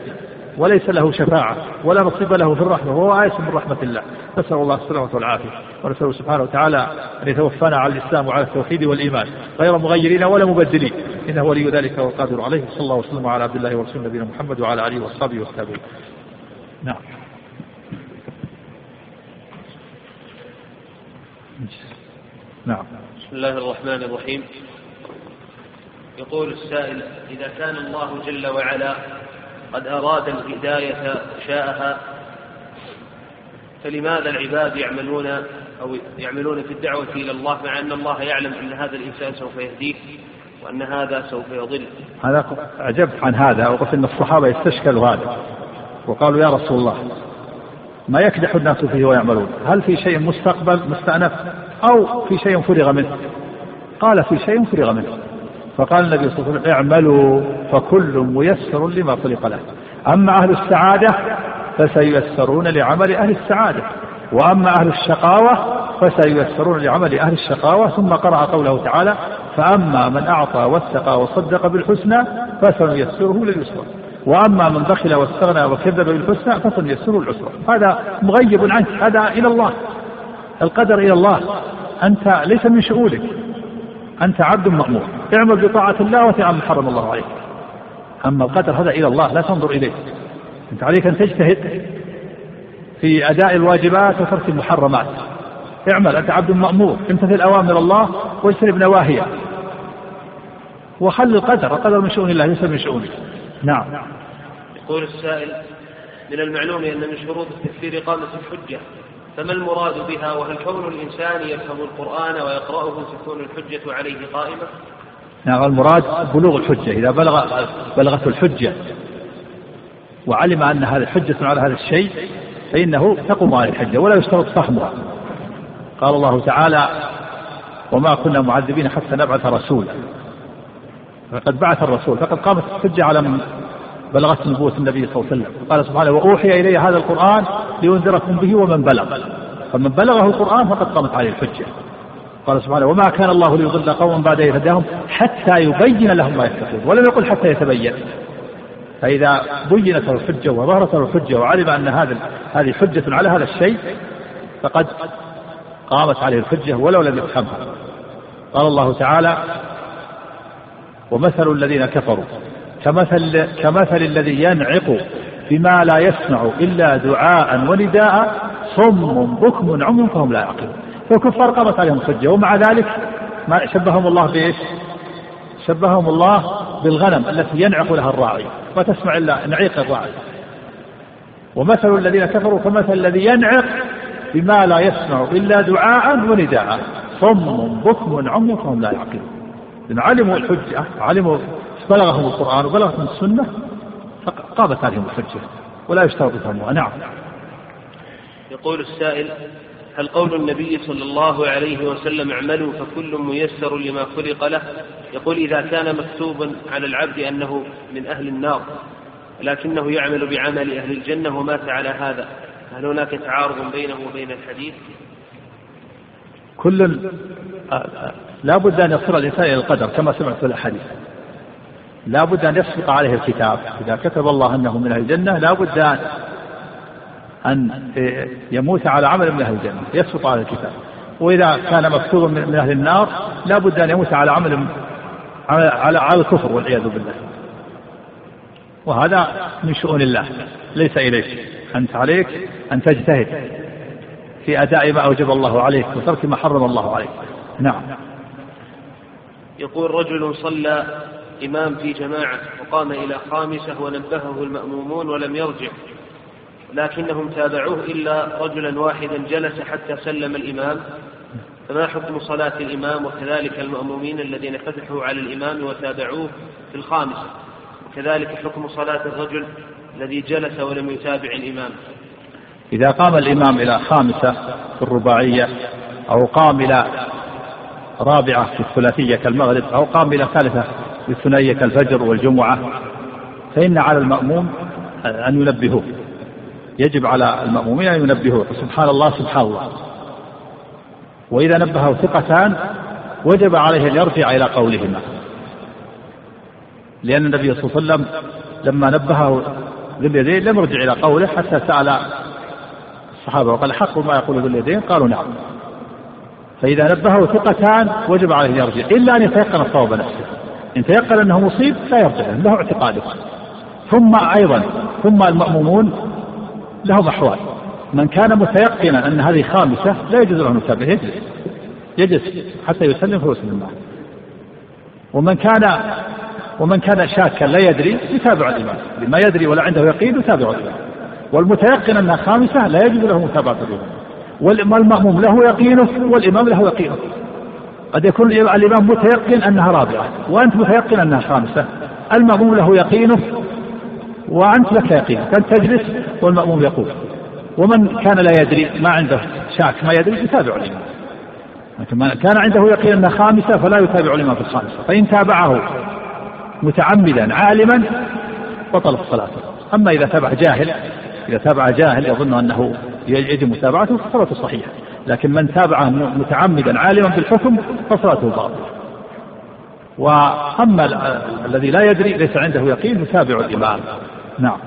وليس له شفاعة ولا نصيب له في الرحمة وهو آيس من رحمة الله. نسأل الله السلامة والعافية ونسأله سبحانه وتعالى أن يتوفانا على الإسلام وعلى التوحيد والإيمان غير مغيرين ولا مبدلين. إنه ولي ذلك والقادر عليه صلى الله وسلم على عبد الله ورسوله نبينا محمد وعلى آله وأصحابه والتابعين نعم. نعم. بسم الله الرحمن الرحيم. يقول السائل إذا كان الله جل وعلا قد أراد الهداية وشاءها فلماذا العباد يعملون أو يعملون في الدعوة إلى الله مع أن الله يعلم أن هذا الإنسان سوف يهديه وأن هذا سوف يضل؟ هذا عجبت عن هذا وقلت أن الصحابة يستشكلوا هذا وقالوا يا رسول الله ما يكدح الناس فيه ويعملون. هل في شيء مستقبل مستأنف أو في شيء فرغ منه؟ قال في شيء فرغ منه. فقال النبي صلى الله عليه وسلم اعملوا فكل ميسر لما خلق له. أما أهل السعادة فسييسرون لعمل أهل السعادة. وأما أهل الشقاوة فسييسرون لعمل أهل الشقاوة. ثم قرأ قوله تعالى فأما من أعطى واتقى وصدق بالحسنى فسنيسره لليسرى. وأما من بخل واستغنى وكذب بالحسنى فسنيسره العسرى هذا مغيب عنك هذا إلى الله. القدر إلى الله. أنت ليس من شؤونك. أنت عبد مأمور. اعمل بطاعة الله وتعمل ما حرم الله عليك. أما القدر هذا إلى الله لا تنظر إليه. أنت عليك أن تجتهد في أداء الواجبات وترك المحرمات. اعمل أنت عبد مأمور. امتثل أوامر الله واجتنب نواهيه. وخل القدر. القدر من شؤون الله ليس من شؤونك. نعم. يقول السائل من المعلوم أن من شروط التكفير إقامة الحجة فما المراد بها؟ وهل كون الإنسان يفهم القرآن ويقرأه تكون الحجة عليه قائمة؟ نعم المراد بلوغ الحجة إذا بلغ بلغته الحجة وعلم أن هذا حجة على هذا الشيء فإنه تقوم عليه الحجة ولا يشترط فهمها. قال الله تعالى وما كنا معذبين حتى نبعث رسولا. فقد بعث الرسول فقد قامت الحجة على من؟ بلغت نبوة النبي صلى الله عليه وسلم. قال سبحانه وأوحي إلي هذا القرآن لينذركم به ومن بلغ. فمن بلغه القرآن فقد قامت عليه الحجة. قال سبحانه وما كان الله ليضل قوما بعد إذ هداهم حتى يبين لهم ما يتقون. ولم يقل حتى يتبين. فإذا بينت له الحجة وظهرت له الحجة وعلم أن هذا هذه حجة على هذا الشيء فقد قامت عليه الحجة ولو لم يفهمها. قال الله تعالى ومثل الذين كفروا. كمثل كمثل الذي ينعق بما لا يسمع إلا دعاء ونداء صم بكم عمي فهم لا يعقلون فالكفار قامت عليهم الحجة ومع ذلك ما شبههم الله بإيش؟ شبههم الله بالغنم التي ينعق لها الراعي ما تسمع إلا نعيق الراعي. ومثل الذين كفروا كمثل الذي ينعق بما لا يسمع إلا دعاء ونداء صم بكم عمي فهم لا يعقلون لأن علموا الحجة علموا بلغهم القرآن وبلغتهم السنة فقامت عليهم الحجة ولا يشترط فهمها نعم. يقول السائل هل قول النبي صلى الله عليه وسلم اعملوا فكل ميسر لما خلق له؟ يقول إذا كان مكتوبا على العبد أنه من أهل النار لكنه يعمل بعمل أهل الجنة ومات على هذا هل هناك تعارض بينه وبين الحديث؟ كل لا بد أن يصل الإنسان إلى القدر كما سمعت في الأحاديث. لا بد أن يسبق عليه الكتاب. إذا كتب الله أنه من أهل الجنة لا بد أن أن يموت على عمل من أهل الجنة يسقط على الكتاب. وإذا كان مكتوبا من أهل النار لا بد أن يموت على عمل على على الكفر والعياذ بالله. وهذا من شؤون الله. ليس إليك. أنت عليك أن تجتهد في أداء ما أوجب الله عليك وترك ما حرم الله عليك. نعم. يقول رجل صلى إمام في جماعة وقام إلى خامسة ونبهه المأمومون ولم يرجع. لكنهم تابعوه إلا رجلا واحدا جلس حتى سلم الإمام. فما حكم صلاة الإمام وكذلك المأمومين الذين فتحوا على الإمام وتابعوه في الخامسة؟ وكذلك حكم صلاة الرجل الذي جلس ولم يتابع الإمام؟ إذا قام الإمام إلى خامسة في الرباعية أو قام إلى رابعة في الثلاثية كالمغرب أو قام إلى ثالثة في الثنائية كالفجر والجمعة فإن على المأموم أن ينبهوه. يجب على المأمومين أن ينبهوه سبحان الله سبحان الله. وإذا نبهه ثقتان وجب عليه أن يرجع إلى قولهما. لأن النبي صلى الله عليه وسلم لما نبهه ذو اليدين لم يرجع إلى قوله حتى سأل الصحابة وقال حق ما يقول ذو اليدين؟ قالوا نعم. فإذا نبهه ثقتان وجب عليه أن يرجع إلا أن يتيقن الصواب نفسه. إن تيقن أنه مصيب لا يرجع له اعتقاده ثم أيضا ثم المأمومون لهم أحوال. من كان متيقنا أن هذه خامسة لا يجوز له أن يتابع يجلس. يجلس حتى يسلم فيسلم معه ومن كان ومن كان شاكا لا يدري يتابع الإمام. لما يدري ولا عنده يقين يتابع الإمام. والمتيقن أنها خامسة لا يجوز له متابعة الإمام. والمأموم له يقينه والإمام له يقينه. قد يكون الإمام متيقن أنها رابعة وأنت متيقن أنها خامسة. المأموم له يقينه وأنت لك يقين. أنت تجلس والمأموم يقول. ومن كان لا يدري ما عنده شاك ما يدري يتابع الإمام. لكن من كان عنده يقين أنها خامسة فلا يتابع الإمام في الخامسة. فإن تابعه متعمدا عالما بطلت صلاته أما إذا تابع جاهل إذا تابع جاهل يظن أنه يجب متابعته فصلاته صحيحة. لكن من تابعه متعمدا عالما بالحكم فصلاته باطلة. وأما الذي لا يدري ليس عنده يقين يتابع الإمام. نعم.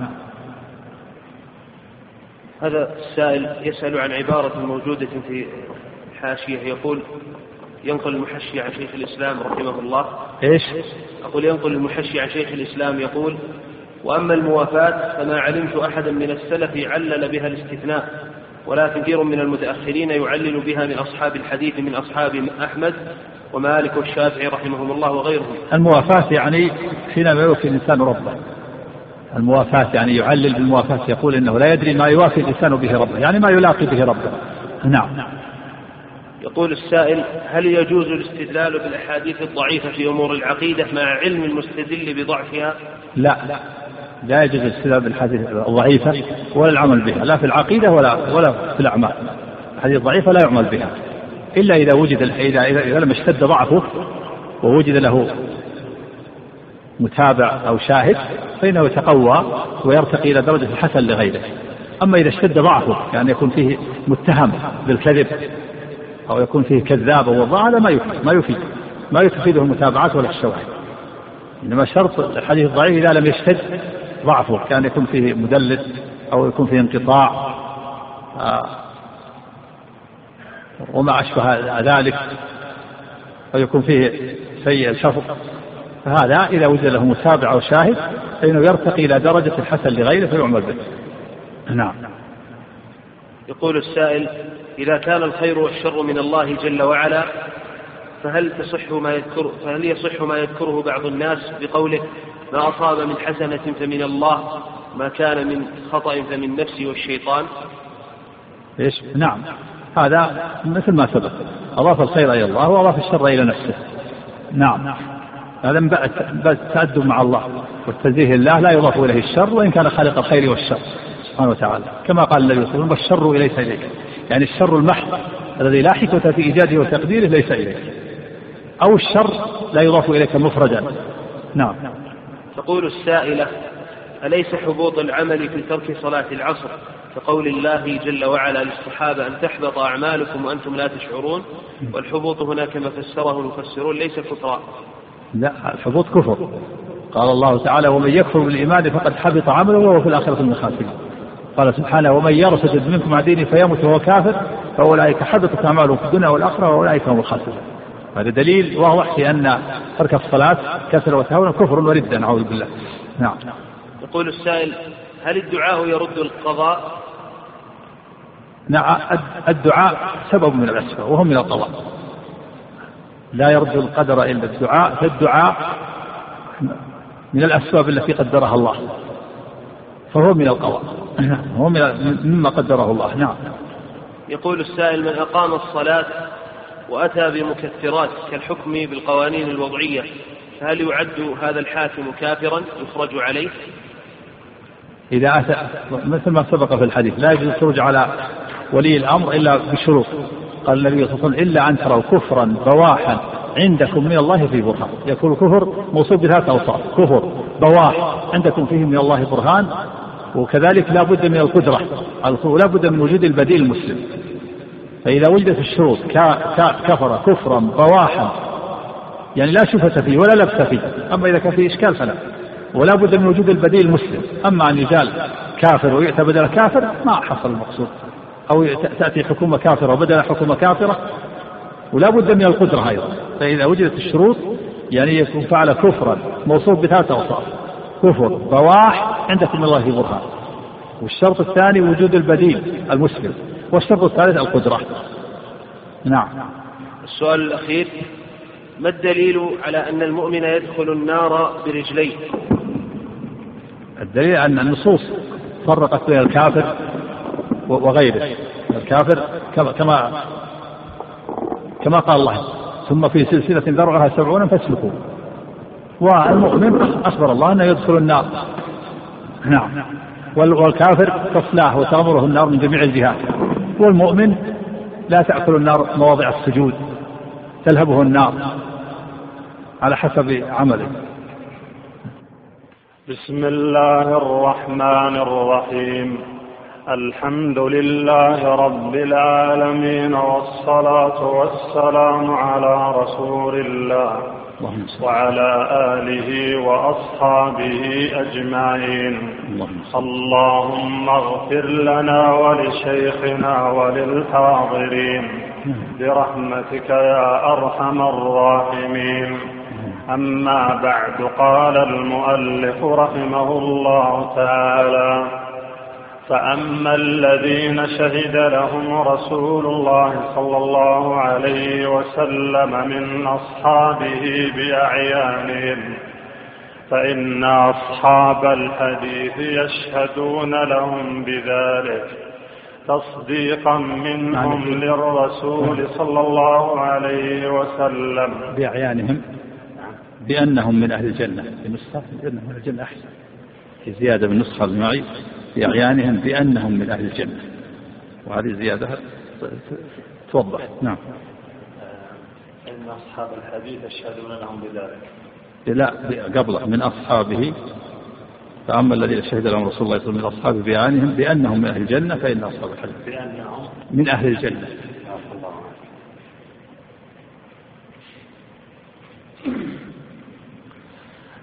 هذا السائل يسأل عن عبارة موجودة في الحاشية يقول ينقل المحشي عن شيخ الإسلام رحمه الله. إيش؟ أقول ينقل المحشي عن شيخ الإسلام يقول وأما الموافاة فما علمت أحدا من السلف علل بها الاستثناء. ولا كثير من المتأخرين يعلل بها من أصحاب الحديث من أصحاب أحمد ومالك والشافعي رحمهم الله وغيرهم. الموافاة يعني حينما يوفي الإنسان ربه. الموافاة يعني يعلل بالموافاة يقول إنه لا يدري ما يوافي الإنسان به ربه يعني ما يلاقي به ربه. نعم. يقول السائل هل يجوز الاستدلال بالأحاديث الضعيفة في أمور العقيدة مع علم المستدل بضعفها؟ لا لا. يجوز الاستدلال بالحديث الضعيفة ولا العمل بها لا في العقيدة ولا ولا في الأعمال. الحديث الضعيفة لا يعمل بها. إلا إذا وجد إذا إذا لم اشتد ضعفه ووجد له متابع أو شاهد فإنه يتقوى ويرتقي إلى درجة الحسن لغيره. أما إذا اشتد ضعفه يعني يكون فيه متهم بالكذب أو يكون فيه كذاب أو وضاع هذا ما يفيد ما يفيد. ما تفيده المتابعات ولا الشواهد. إنما شرط الحديث الضعيف إذا لم يشتد ضعفه. كان يكون فيه مدلس أو يكون فيه انقطاع. وما أشبه ذلك. أو يكون فيه سيء الشفق فهذا إذا وجد له متابع أو شاهد فإنه يرتقي إلى درجة الحسن لغيره فيعمل به. نعم. يقول السائل إذا كان الخير والشر من الله جل وعلا فهل تصح ما يذكر فهل يصح ما يذكره بعض الناس بقوله ما أصاب من حسنة فمن الله ما كان من خطأ فمن نفسي والشيطان. إيش؟ نعم. هذا مثل ما سبق. أضاف الخير إلى الله وأضاف الشر إلى نفسه. نعم. هذا التأدب مع الله والتنزيه لله لا يضاف إليه الشر وإن كان خالق الخير والشر. سبحانه وتعالى. كما قال النبي صلى الله عليه وسلم والشر ليس إليك. يعني الشر المحض الذي لا حكمة في إيجاده وتقديره ليس إليك. أو الشر لا يضاف إليك مفردا. نعم. تقول السائلة أليس حبوط العمل في ترك صلاة العصر كقول الله جل وعلا للصحابة أن تحبط أعمالكم وأنتم لا تشعرون؟ والحبوط هنا كما فسره المفسرون ليس كفرا. لا الحبوط كفر. قال الله تعالى ومن يكفر بالإيمان فقد حبط عمله وهو في الآخرة من الخاسرين. قال سبحانه ومن يرتد منكم عن دينه فيمت وهو كافر فأولئك حبطت أعمالهم في الدنيا والآخرة وأولئك هم الخاسرون. هذا دليل واضح في أن ترك الصلاة كسر وتهاون كفر وردا نعوذ بالله. نعم. يقول السائل هل الدعاء يرد القضاء؟ نعم الدعاء سبب من الأسباب وهو من القضاء. لا يرد القدر إلا الدعاء فالدعاء من الأسباب التي قدرها الله. فهو من القضاء. هو مما قدره الله. نعم. يقول السائل من أقام الصلاة وأتى بمكثرات كالحكم بالقوانين الوضعية فهل يعد هذا الحاكم كافرا يخرج عليه؟ إذا أتى مثل ما سبق في الحديث لا يجوز الخروج على ولي الأمر إلا بشروط. قال النبي صلى الله عليه وسلم إلا أن تروا كفرا بواحا عندكم من الله في برهان. يكون الكفر موصوف بثلاث أوصاف كفر بواح عندكم فيه من الله برهان وكذلك لا بد من القدرة. لا بد من وجود البديل المسلم. فإذا وجدت الشروط كفر كفرا بواحا يعني لا شبهة فيه ولا لبس فيه أما إذا كان فيه إشكال فلا. ولا بد من وجود البديل المسلم. أما أن يجال كافر ويؤتى بدل كافر ما حصل المقصود. أو تأتي حكومة كافرة وبدل حكومة كافرة. ولا بد من القدرة أيضا. فإذا وجدت الشروط يعني يكون فعل كفرا موصوف بثلاثة أوصاف. كفر بواح عندكم الله برهان. والشرط الثاني وجود البديل المسلم. والشرط الثالث القدرة. نعم. السؤال الأخير ما الدليل على أن المؤمن يدخل النار برجليه؟ الدليل أن النصوص فرقت بين الكافر وغيره. الكافر كما كما قال الله ثم في سلسلة ذرعها سبعون فاسلكوا. والمؤمن أخبر الله أنه يدخل النار. نعم. والكافر تصلاه وتأمره النار من جميع الجهات. والمؤمن لا تأكل النار مواضع السجود تلهبه النار على حسب عمله. بسم الله الرحمن الرحيم. الحمد لله رب العالمين والصلاة والسلام على رسول الله. وعلى آله وأصحابه أجمعين. اللهم اغفر لنا ولشيخنا وللحاضرين. برحمتك يا أرحم الراحمين. أما بعد قال المؤلف رحمه الله تعالى فأما الذين شهد لهم رسول الله صلى الله عليه وسلم من أصحابه بأعيانهم فإن أصحاب الحديث يشهدون لهم بذلك تصديقا منهم يعني للرسول صلى الله عليه وسلم. بأعيانهم بأنهم من أهل الجنة في نسخة بأنهم من أهل الجنة أحسن. في زيادة بالنسخة المعي بأعيانهم بأنهم من أهل الجنة. وهذه زيادة توضح. نعم. إن أصحاب الحديث يشهدون لهم بذلك. لا قبله من أصحابه. فأما الذين شهد لهم رسول الله صلى الله عليه وسلم من أصحابه بأعيانهم بأنهم من أهل الجنة فإن أصحاب الحديث بأنهم من أهل الجنة.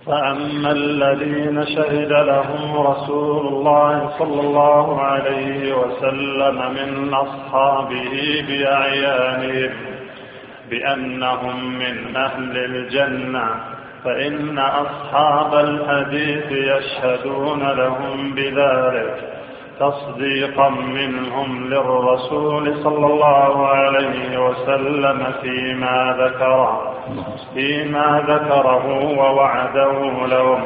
فأما الذين شهد لهم رسول الله صلى الله عليه وسلم من أصحابه بأعيانهم بأنهم من أهل الجنة فإن أصحاب الحديث يشهدون لهم بذلك. تصديقا منهم للرسول صلى الله عليه وسلم فيما ذكر فيما ذكره ووعده لهم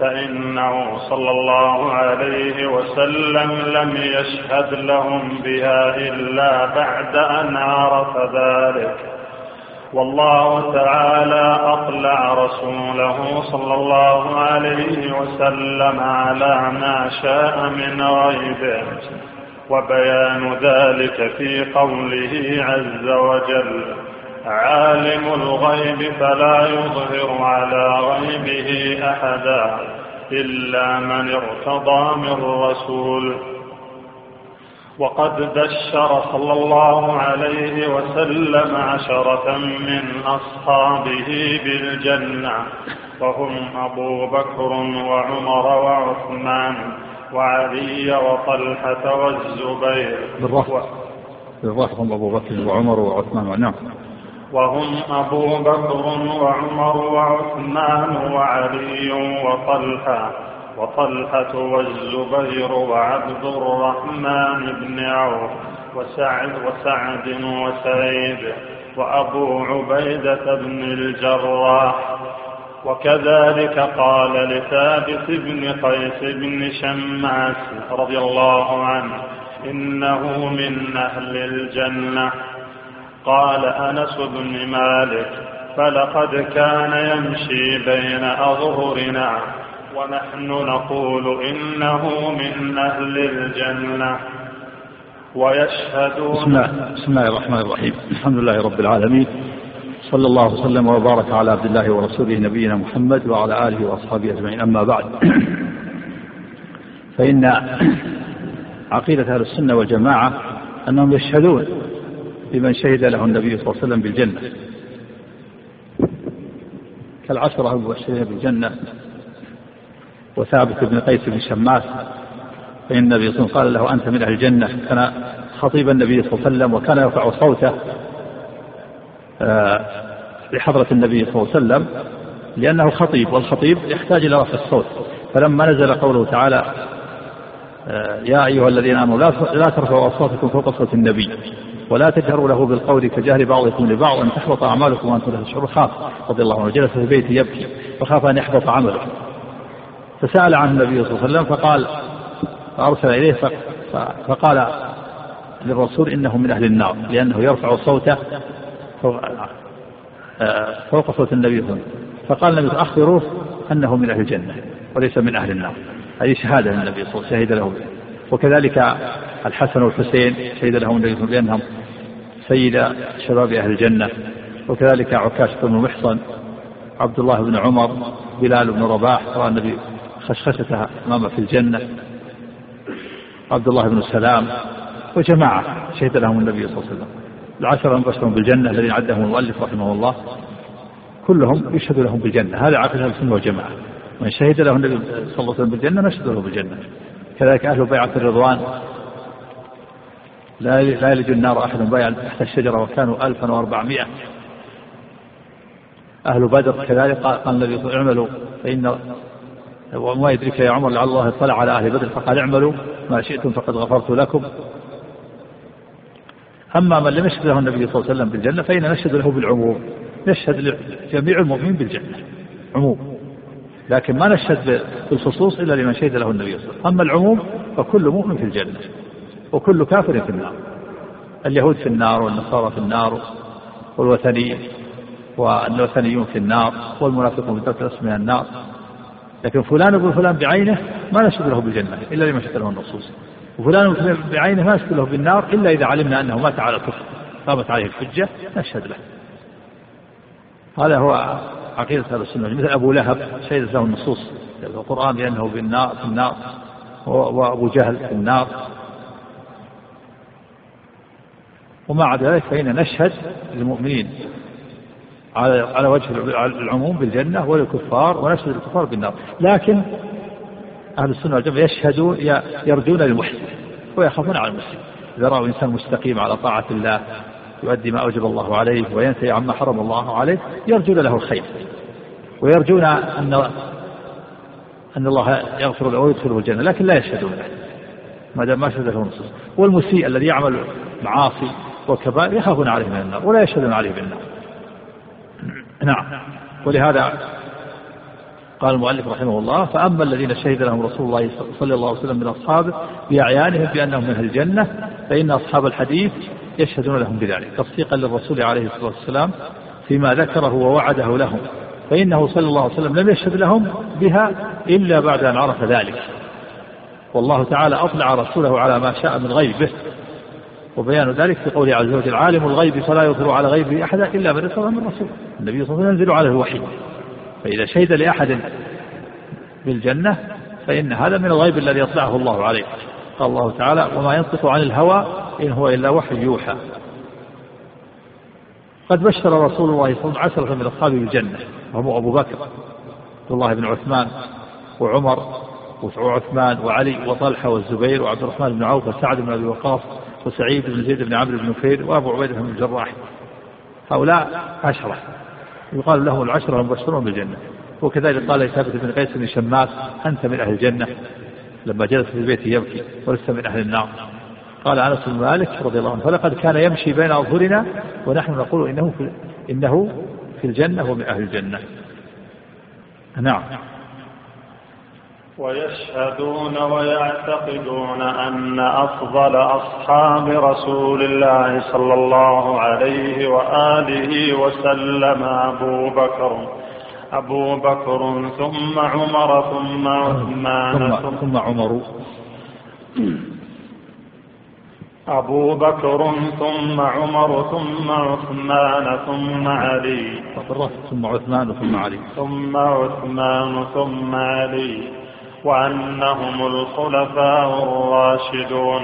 فإنه صلى الله عليه وسلم لم يشهد لهم بها إلا بعد أن عرف ذلك. والله تعالى أطلع رسوله صلى الله عليه وسلم على ما شاء من غيبه وبيان ذلك في قوله عز وجل عالم الغيب فلا يظهر على غيبه أحدا إلا من ارتضى من رسول. وقد بشر صلى الله عليه وسلم عشرة من أصحابه بالجنة وهم أبو بكر وعمر وعثمان وعلي وطلحة والزبير. بالرفع هم أبو بكر وعمر وعثمان. نعم. وهم أبو بكر وعمر وعثمان وعلي وطلحة وطلحة والزبير وعبد الرحمن بن عوف وسعد وسعد وسعيد وأبو عبيدة بن الجراح. وكذلك قال لثابت بن قيس بن شماس رضي الله عنه إنه من أهل الجنة. قال أنس بن مالك فلقد كان يمشي بين أظهرنا ونحن نقول إنه من أهل الجنة. ويشهدون بسم الله, بسم الله الرحمن الرحيم. الحمد لله رب العالمين. صلى الله وسلم وبارك على عبد الله ورسوله نبينا محمد وعلى آله وأصحابه أجمعين. أما بعد فإن عقيدة أهل السنة والجماعة أنهم يشهدون لمن شهد له النبي صلى الله عليه وسلم بالجنة. كالعشرة المبشرين بالجنة. وثابت بن قيس بن شماس فإن النبي صلى الله عليه وسلم قال له أنت من أهل الجنة. كان خطيب النبي صلى الله عليه وسلم وكان يرفع صوته آه، لحضرة النبي صلى الله عليه وسلم لأنه خطيب والخطيب يحتاج إلى رفع الصوت. فلما نزل قوله تعالى آه، يا أيها الذين آمنوا لا ترفعوا أصواتكم فوق صوت النبي ولا تجهروا له بالقول كجهر بعضكم لبعض أن تحبط أعمالكم وأنتم لا تشعرون. خاف رضي الله عنه جلس في بيته يبكي فخاف أن يحبط عمله. فسأل عنه النبي صلى الله عليه وسلم فقال فأرسل إليه فقال للرسول إنه من أهل النار لأنه يرفع صوته فوق آه، صوت النبي صلى الله عليه وسلم. فقال النبي أخبروه أنه من أهل الجنة وليس من أهل النار. هذه شهادة للنبي صلى الله عليه وسلم شهد له وكذلك الحسن والحسين شهد لهم النبي صلى الله عليه وسلم بأنهم سيد شباب أهل الجنة. وكذلك عكاشة بن محصن عبد الله بن عمر بلال بن رباح رأى النبي خشخشة أمامة في الجنة عبد الله بن السلام وجماعة شهد لهم النبي صلى الله عليه وسلم. العشرة المبشرون بالجنة الذين عدهم المؤلف رحمه الله كلهم يشهد لهم بالجنة. هذا عقيدة السنة والجماعة. من شهد له النبي صلى الله عليه وسلم بالجنة نشهد له بالجنة. كذلك أهل بيعة الرضوان. لا لا يلج النار أحد بايع تحت الشجرة وكانوا 1400 أهل بدر كذلك قال النبي اعملوا فإن وما يدرك يا عمر لعل الله اطلع على أهل بدر فقال اعملوا ما شئتم فقد غفرت لكم. أما من لم يشهد له النبي صلى الله عليه وسلم بالجنة فإن نشهد له بالعموم. نشهد لجميع المؤمنين بالجنة عموم. لكن ما نشهد بالخصوص إلا لمن شهد له النبي صلى الله عليه وسلم. أما العموم فكل مؤمن في الجنة وكل كافر في النار. اليهود في النار والنصارى في النار والوثني والوثنيون في النار والمنافقون في الدرك من النار. لكن فلان ابن فلان بعينه ما نشهد له بالجنة إلا لما شهد له النصوص. وفلان بعينه ما نشهد له بالنار إلا إذا علمنا أنه مات على الكفر قامت عليه الحجة نشهد له. هذا هو عقيدة أهل السنة. مثل أبو لهب شهدت له النصوص في القرآن بأنه بالنار في النار. وأبو جهل في النار. وما عدا ذلك فإن نشهد للمؤمنين. على على وجه العموم بالجنة وللكفار ونشهد للكفار بالنار. لكن أهل السنة والجماعة يشهدون يرجون للمحسن ويخافون على المسلم إذا رأوا إنسان مستقيم على طاعة الله يؤدي ما أوجب الله عليه وينتهي عما حرم الله عليه يرجون له الخير. ويرجون أن أن الله يغفر له ويدخله الجنة لكن لا يشهدون له. ما دام ما شهد له والمسيء الذي يعمل معاصي وكبائر يخافون عليه من النار ولا يشهدون عليه بالنار نعم. ولهذا قال المؤلف رحمه الله فأما الذين شهد لهم رسول الله صلى الله عليه وسلم من أصحابه بأعيانهم بأنهم من أهل الجنة فإن أصحاب الحديث يشهدون لهم بذلك تصديقا للرسول عليه الصلاة والسلام فيما ذكره ووعده لهم فإنه صلى الله عليه وسلم لم يشهد لهم بها إلا بعد أن عرف ذلك. والله تعالى أطلع رسوله على ما شاء من غيبه. وبيان ذلك في قوله عز وجل عالم الغيب فلا يظهر على غيبه أحدا إلا من ارتضى من رسول. النبي صلى الله عليه وسلم ينزل عليه الوحي. فإذا شهد لأحد بالجنة فإن هذا من الغيب الذي يطلعه الله عليه. قال الله تعالى وما ينطق عن الهوى إن هو إلا وحي يوحى. قد بشر رسول الله صلى الله عليه وسلم عشرة من أصحابه بالجنة وهم أبو بكر عبد الله بن عثمان وعمر وعثمان وعلي وطلحة والزبير وعبد الرحمن بن عوف وسعد بن أبي وقاص وسعيد بن زيد بن عمرو بن نفير وأبو عبيدة بن الجراح. هؤلاء عشرة. يقال لهم العشرة المبشرون بالجنة. وكذلك قال ثابت بن قيس بن شماس أنت من أهل الجنة. لما جلس في البيت يبكي ولست من أهل النار. قال أنس بن مالك رضي الله عنه فلقد كان يمشي بين أظهرنا ونحن نقول إنه في إنه في الجنة ومن أهل الجنة. نعم. ويشهدون ويعتقدون أن أفضل أصحاب رسول الله صلى الله عليه وآله وسلم أبو بكر. أبو بكر ثم عمر ثم عثمان. ثم, ثم عمر. أبو بكر ثم عمر ثم عثمان ثم علي. ثم عثمان ثم علي. ثم عثمان ثم علي. وأنهم الخلفاء الراشدون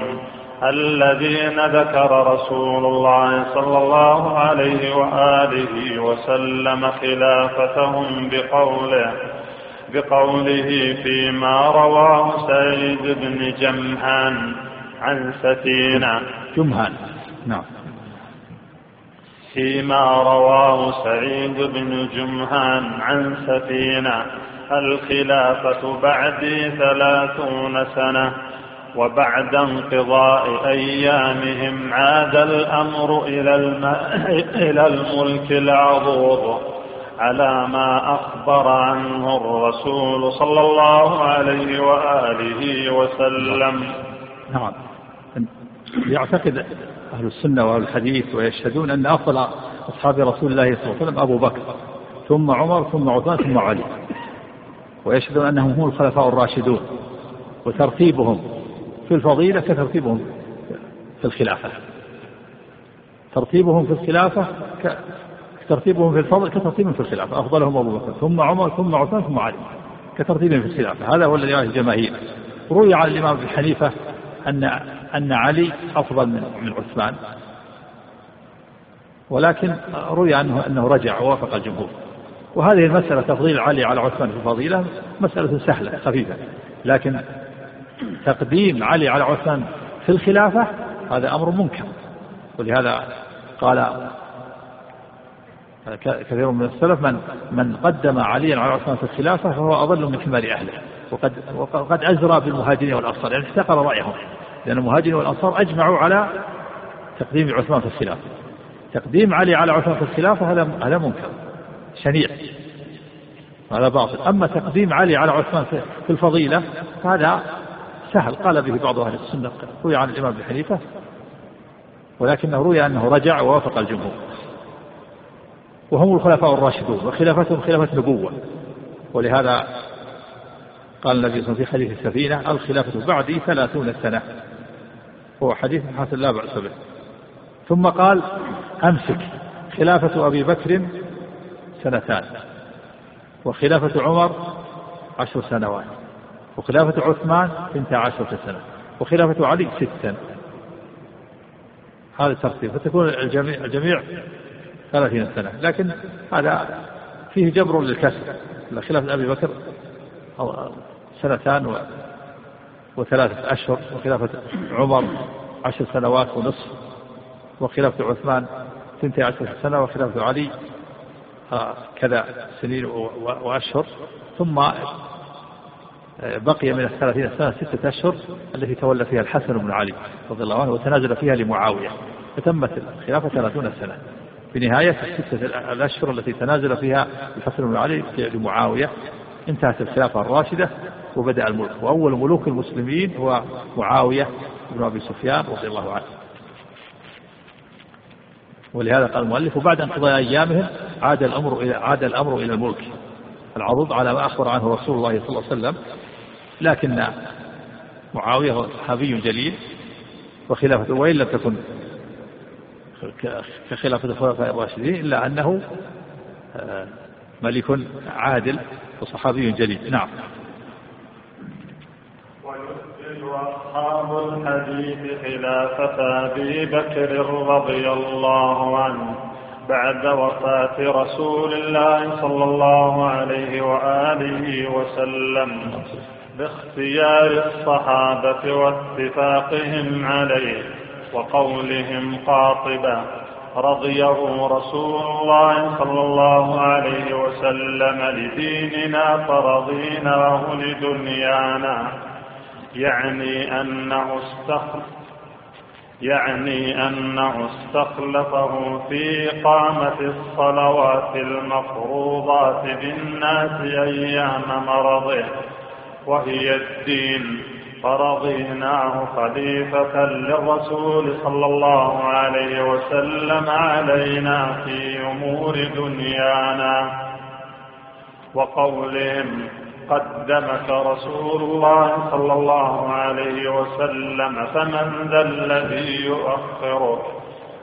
الذين ذكر رسول الله صلى الله عليه وآله وسلم خلافتهم بقوله بقوله فيما رواه سعيد بن جمهان عن سفينة. جمهان نعم. فيما رواه سعيد بن جمهان عن سفينة. الخلافة بعدي ثلاثون سنة وبعد انقضاء أيامهم عاد الأمر إلى. إلى الملك العضوض على ما أخبر عنه الرسول صلى الله عليه وآله وسلم نعم يعتقد أهل السنة وأهل الحديث ويشهدون أن أفضل أصحاب رسول الله صلى الله عليه وسلم أبو بكر ثم عمر ثم عثمان ثم علي ويشهدون أنهم هم الخلفاء الراشدون وترتيبهم في الفضيلة كترتيبهم في الخلافة. ترتيبهم في الخلافة كترتيبهم في الفضل كترتيبهم في الخلافة. أفضلهم أبو بكر ثم عمر ثم عثمان ثم علي. كترتيبهم في الخلافة. هذا هو الذي عليه الجماهير. روي عن الإمام أبي حنيفة أن أن علي أفضل من من عثمان. ولكن روي عنه أنه رجع ووافق الجمهور. وهذه المسألة تفضيل علي على عثمان في الفضيلة مسألة سهلة خفيفة. لكن تقديم علي على عثمان في الخلافة هذا أمر منكر. ولهذا قال كثير من السلف من من قدم عليا على عثمان في الخلافة فهو أضل من حمار أهله. وقد وقد أزرى بالمهاجرين والأنصار يعني احتقر رأيهم. لأن المهاجرين والأنصار أجمعوا على تقديم عثمان في الخلافة. تقديم علي على عثمان في الخلافة هذا هذا منكر. شنيع. هذا باطل. أما تقديم علي على عثمان في الفضيلة هذا سهل. قال به بعض أهل السنة روي عن الإمام ابن حنيفة ولكنه روي أنه رجع ووافق الجمهور. وهم الخلفاء الراشدون وخلافتهم خلافة نبوة. ولهذا قال النبي صلى الله عليه وسلم في حديث السفينة الخلافة بعدي ثلاثون سنة. هو حديث حسن لا بأس به. ثم قال أمسك خلافة أبي بكر سنتان. وخلافة عمر عشر سنوات. وخلافة عثمان ثنتا عشرة سنة. وخلافة علي ستا. هذا الترتيب. فتكون الجميع, الجميع ثلاثين سنة. لكن هذا فيه جبر للكسر. خلافة أبي بكر سنتان وثلاثة أشهر. وخلافة عمر عشر سنوات ونصف. وخلافة عثمان ثنتي عشرة سنة. وخلافة علي كذا سنين وأشهر ثم بقي من الثلاثين سنة ستة أشهر التي تولى فيها الحسن بن علي رضي الله عنه وتنازل فيها لمعاوية. فتمت الخلافة ثلاثون سنة. في نهاية الستة الأشهر التي تنازل فيها الحسن بن علي لمعاوية انتهت الخلافة الراشدة وبدأ الملك. وأول ملوك المسلمين هو معاوية بن أبي سفيان رضي الله عنه. ولهذا قال المؤلف وبعد انقضاء أيامهم عاد الأمر إلى عاد الأمر إلى الملك. العروض على ما أخبر عنه رسول الله صلى الله عليه وسلم. لكن معاوية هو صحابي جليل وخلافته وإن لم تكن كخلافة الخلفاء الراشدين إلا أنه آه، ملك عادل وصحابي جليل. نعم. أصحاب الحديث خلافة أبي بكر رضي الله عنه. بعد وفاة رسول الله صلى الله عليه وآله وسلم باختيار الصحابة واتفاقهم عليه وقولهم قاطبا رضيه رسول الله صلى الله عليه وسلم لديننا فرضيناه لدنيانا يعني أنه استخلف يعني أنه استخلفه في إقامة الصلوات المفروضات بالناس أيام مرضه وهي الدين. فرضيناه خليفة للرسول صلى الله عليه وسلم علينا في أمور دنيانا. وقولهم قدمك رسول الله صلى الله عليه وسلم فمن ذا الذي يؤخرك؟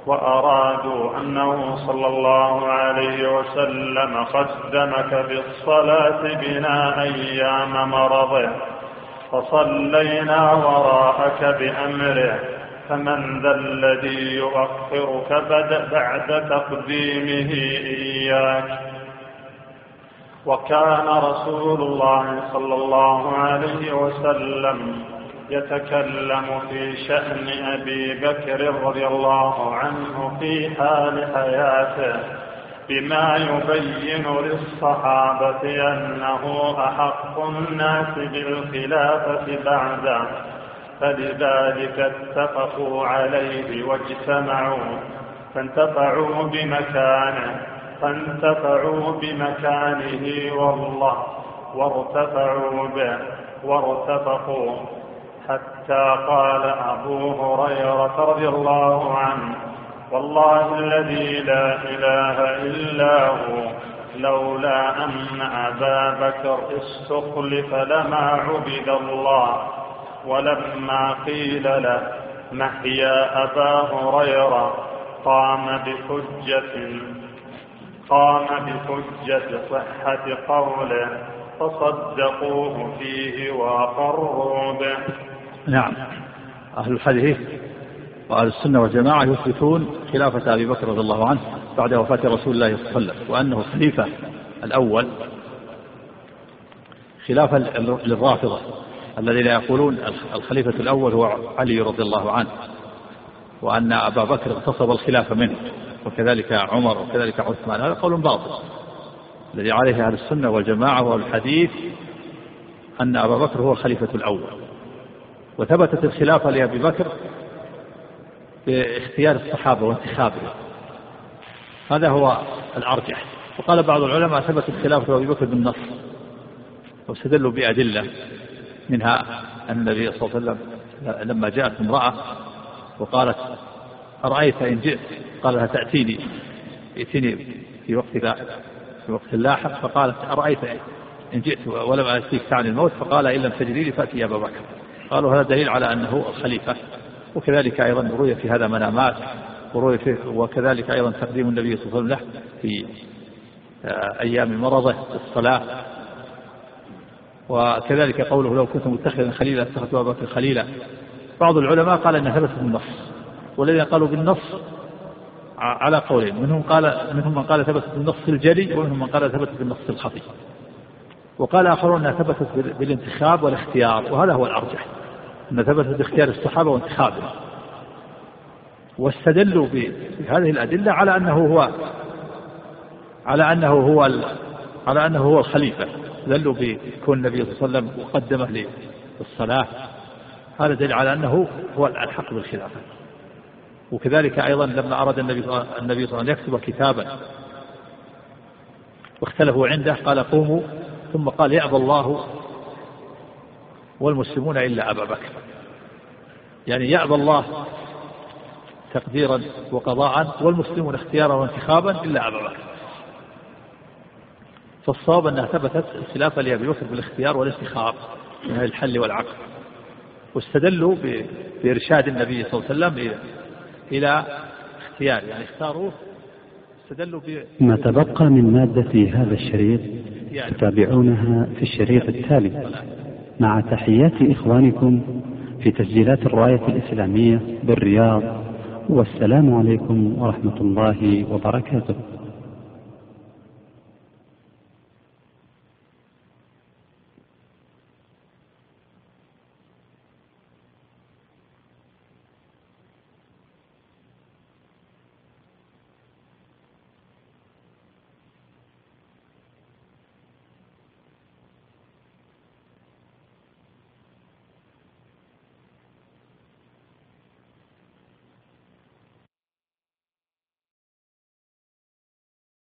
وأرادوا أنه صلى الله عليه وسلم قدمك بالصلاة بنا أيام مرضه. فصلينا وراءك بأمره فمن ذا الذي يؤخرك؟ بعد تقديمه إياك. وكان رسول الله صلى الله عليه وسلم يتكلم في شأن أبي بكر رضي الله عنه في حال حياته بما يبين للصحابة أنه أحق الناس بالخلافة بعده فلذلك اتفقوا عليه واجتمعوا فانتفعوا بمكانه. فانتفعوا بمكانه والله وارتفعوا به وارتفقوا. حتى قال أبو هريرة رضي الله عنه والله الذي لا إله إلا هو لولا أن أبا بكر استخلف لما عبد الله ولما قيل له محيا أبا هريرة قام بحجة قام بحجة صحة قوله فصدقوه فيه وأقروا به. نعم. أهل الحديث وأهل السنة والجماعة يثبتون خلافة أبي بكر رضي الله عنه بعد وفاة رسول الله صلى الله عليه وسلم وأنه الخليفة الأول خلافا للرافضة الذين يقولون الخليفة الأول هو علي رضي الله عنه وأن أبا بكر اغتصب الخلافة منه. وكذلك عمر وكذلك عثمان. هذا قول باطل. الذي عليه أهل السنة والجماعة والحديث أن أبا بكر هو الخليفة الأول. وثبتت الخلافة لأبي بكر باختيار الصحابة وانتخابهم. هذا هو الأرجح. وقال بعض العلماء ثبتت خلافة أبي بكر بالنص. واستدلوا بأدلة منها أن النبي صلى الله عليه وسلم لما جاءت امرأة وقالت أرأيت إن جئت؟ قال لها تأتيني. ائتني في وقت في وقت لاحق. فقالت أرأيت إن جئت ولم أتيك تعني الموت؟ فقال إن لم تجري لي فأتي أبا بكر. قالوا هذا دليل على أنه الخليفة وكذلك أيضا روي في هذا منامات. وروي وكذلك أيضا تقديم النبي صلى الله عليه وسلم له في آه، أيام مرضه الصلاة. وكذلك قوله لو كنت متخذا خليلا اتخذت أبا بكر خليلا. بعض العلماء قال أنها ثبتت بالنص والذين قالوا بالنص على قولين. منهم قال منهم من قال ثبتت بالنص الجلي ومنهم من قال ثبتت بالنص الخفي. وقال آخرون أنها ثبتت بالانتخاب والاختيار وهذا هو الأرجح أنها ثبتت باختيار الصحابة وانتخابهم. واستدلوا بهذه الأدلة على أنه هو على أنه هو على أنه هو الخليفة. دلوا بكون النبي صلى الله عليه وسلم مقدمة للصلاة. هذا دليل على أنه هو الحق بالخلافة. وكذلك أيضا لما أراد النبي صلى الله عليه وسلم أن يكتب كتابا. واختلفوا عنده قال قوموا ثم قال يأبى الله والمسلمون إلا أبا بكر. يعني يأبى الله تقديرا وقضاء والمسلمون اختيارا وانتخابا إلا أبا بكر. فالصواب أنها ثبتت الخلافة لأبي بكر بالاختيار والاستخار من الحل والعقل. واستدلوا بإرشاد النبي صلى الله عليه وسلم إلى اختيار يعني اختاروه استدلوا ب ما تبقى من مادة هذا الشريط تتابعونها في الشريط التالي. مع تحيات إخوانكم في تسجيلات الراية الإسلامية بالرياض والسلام عليكم ورحمة الله وبركاته.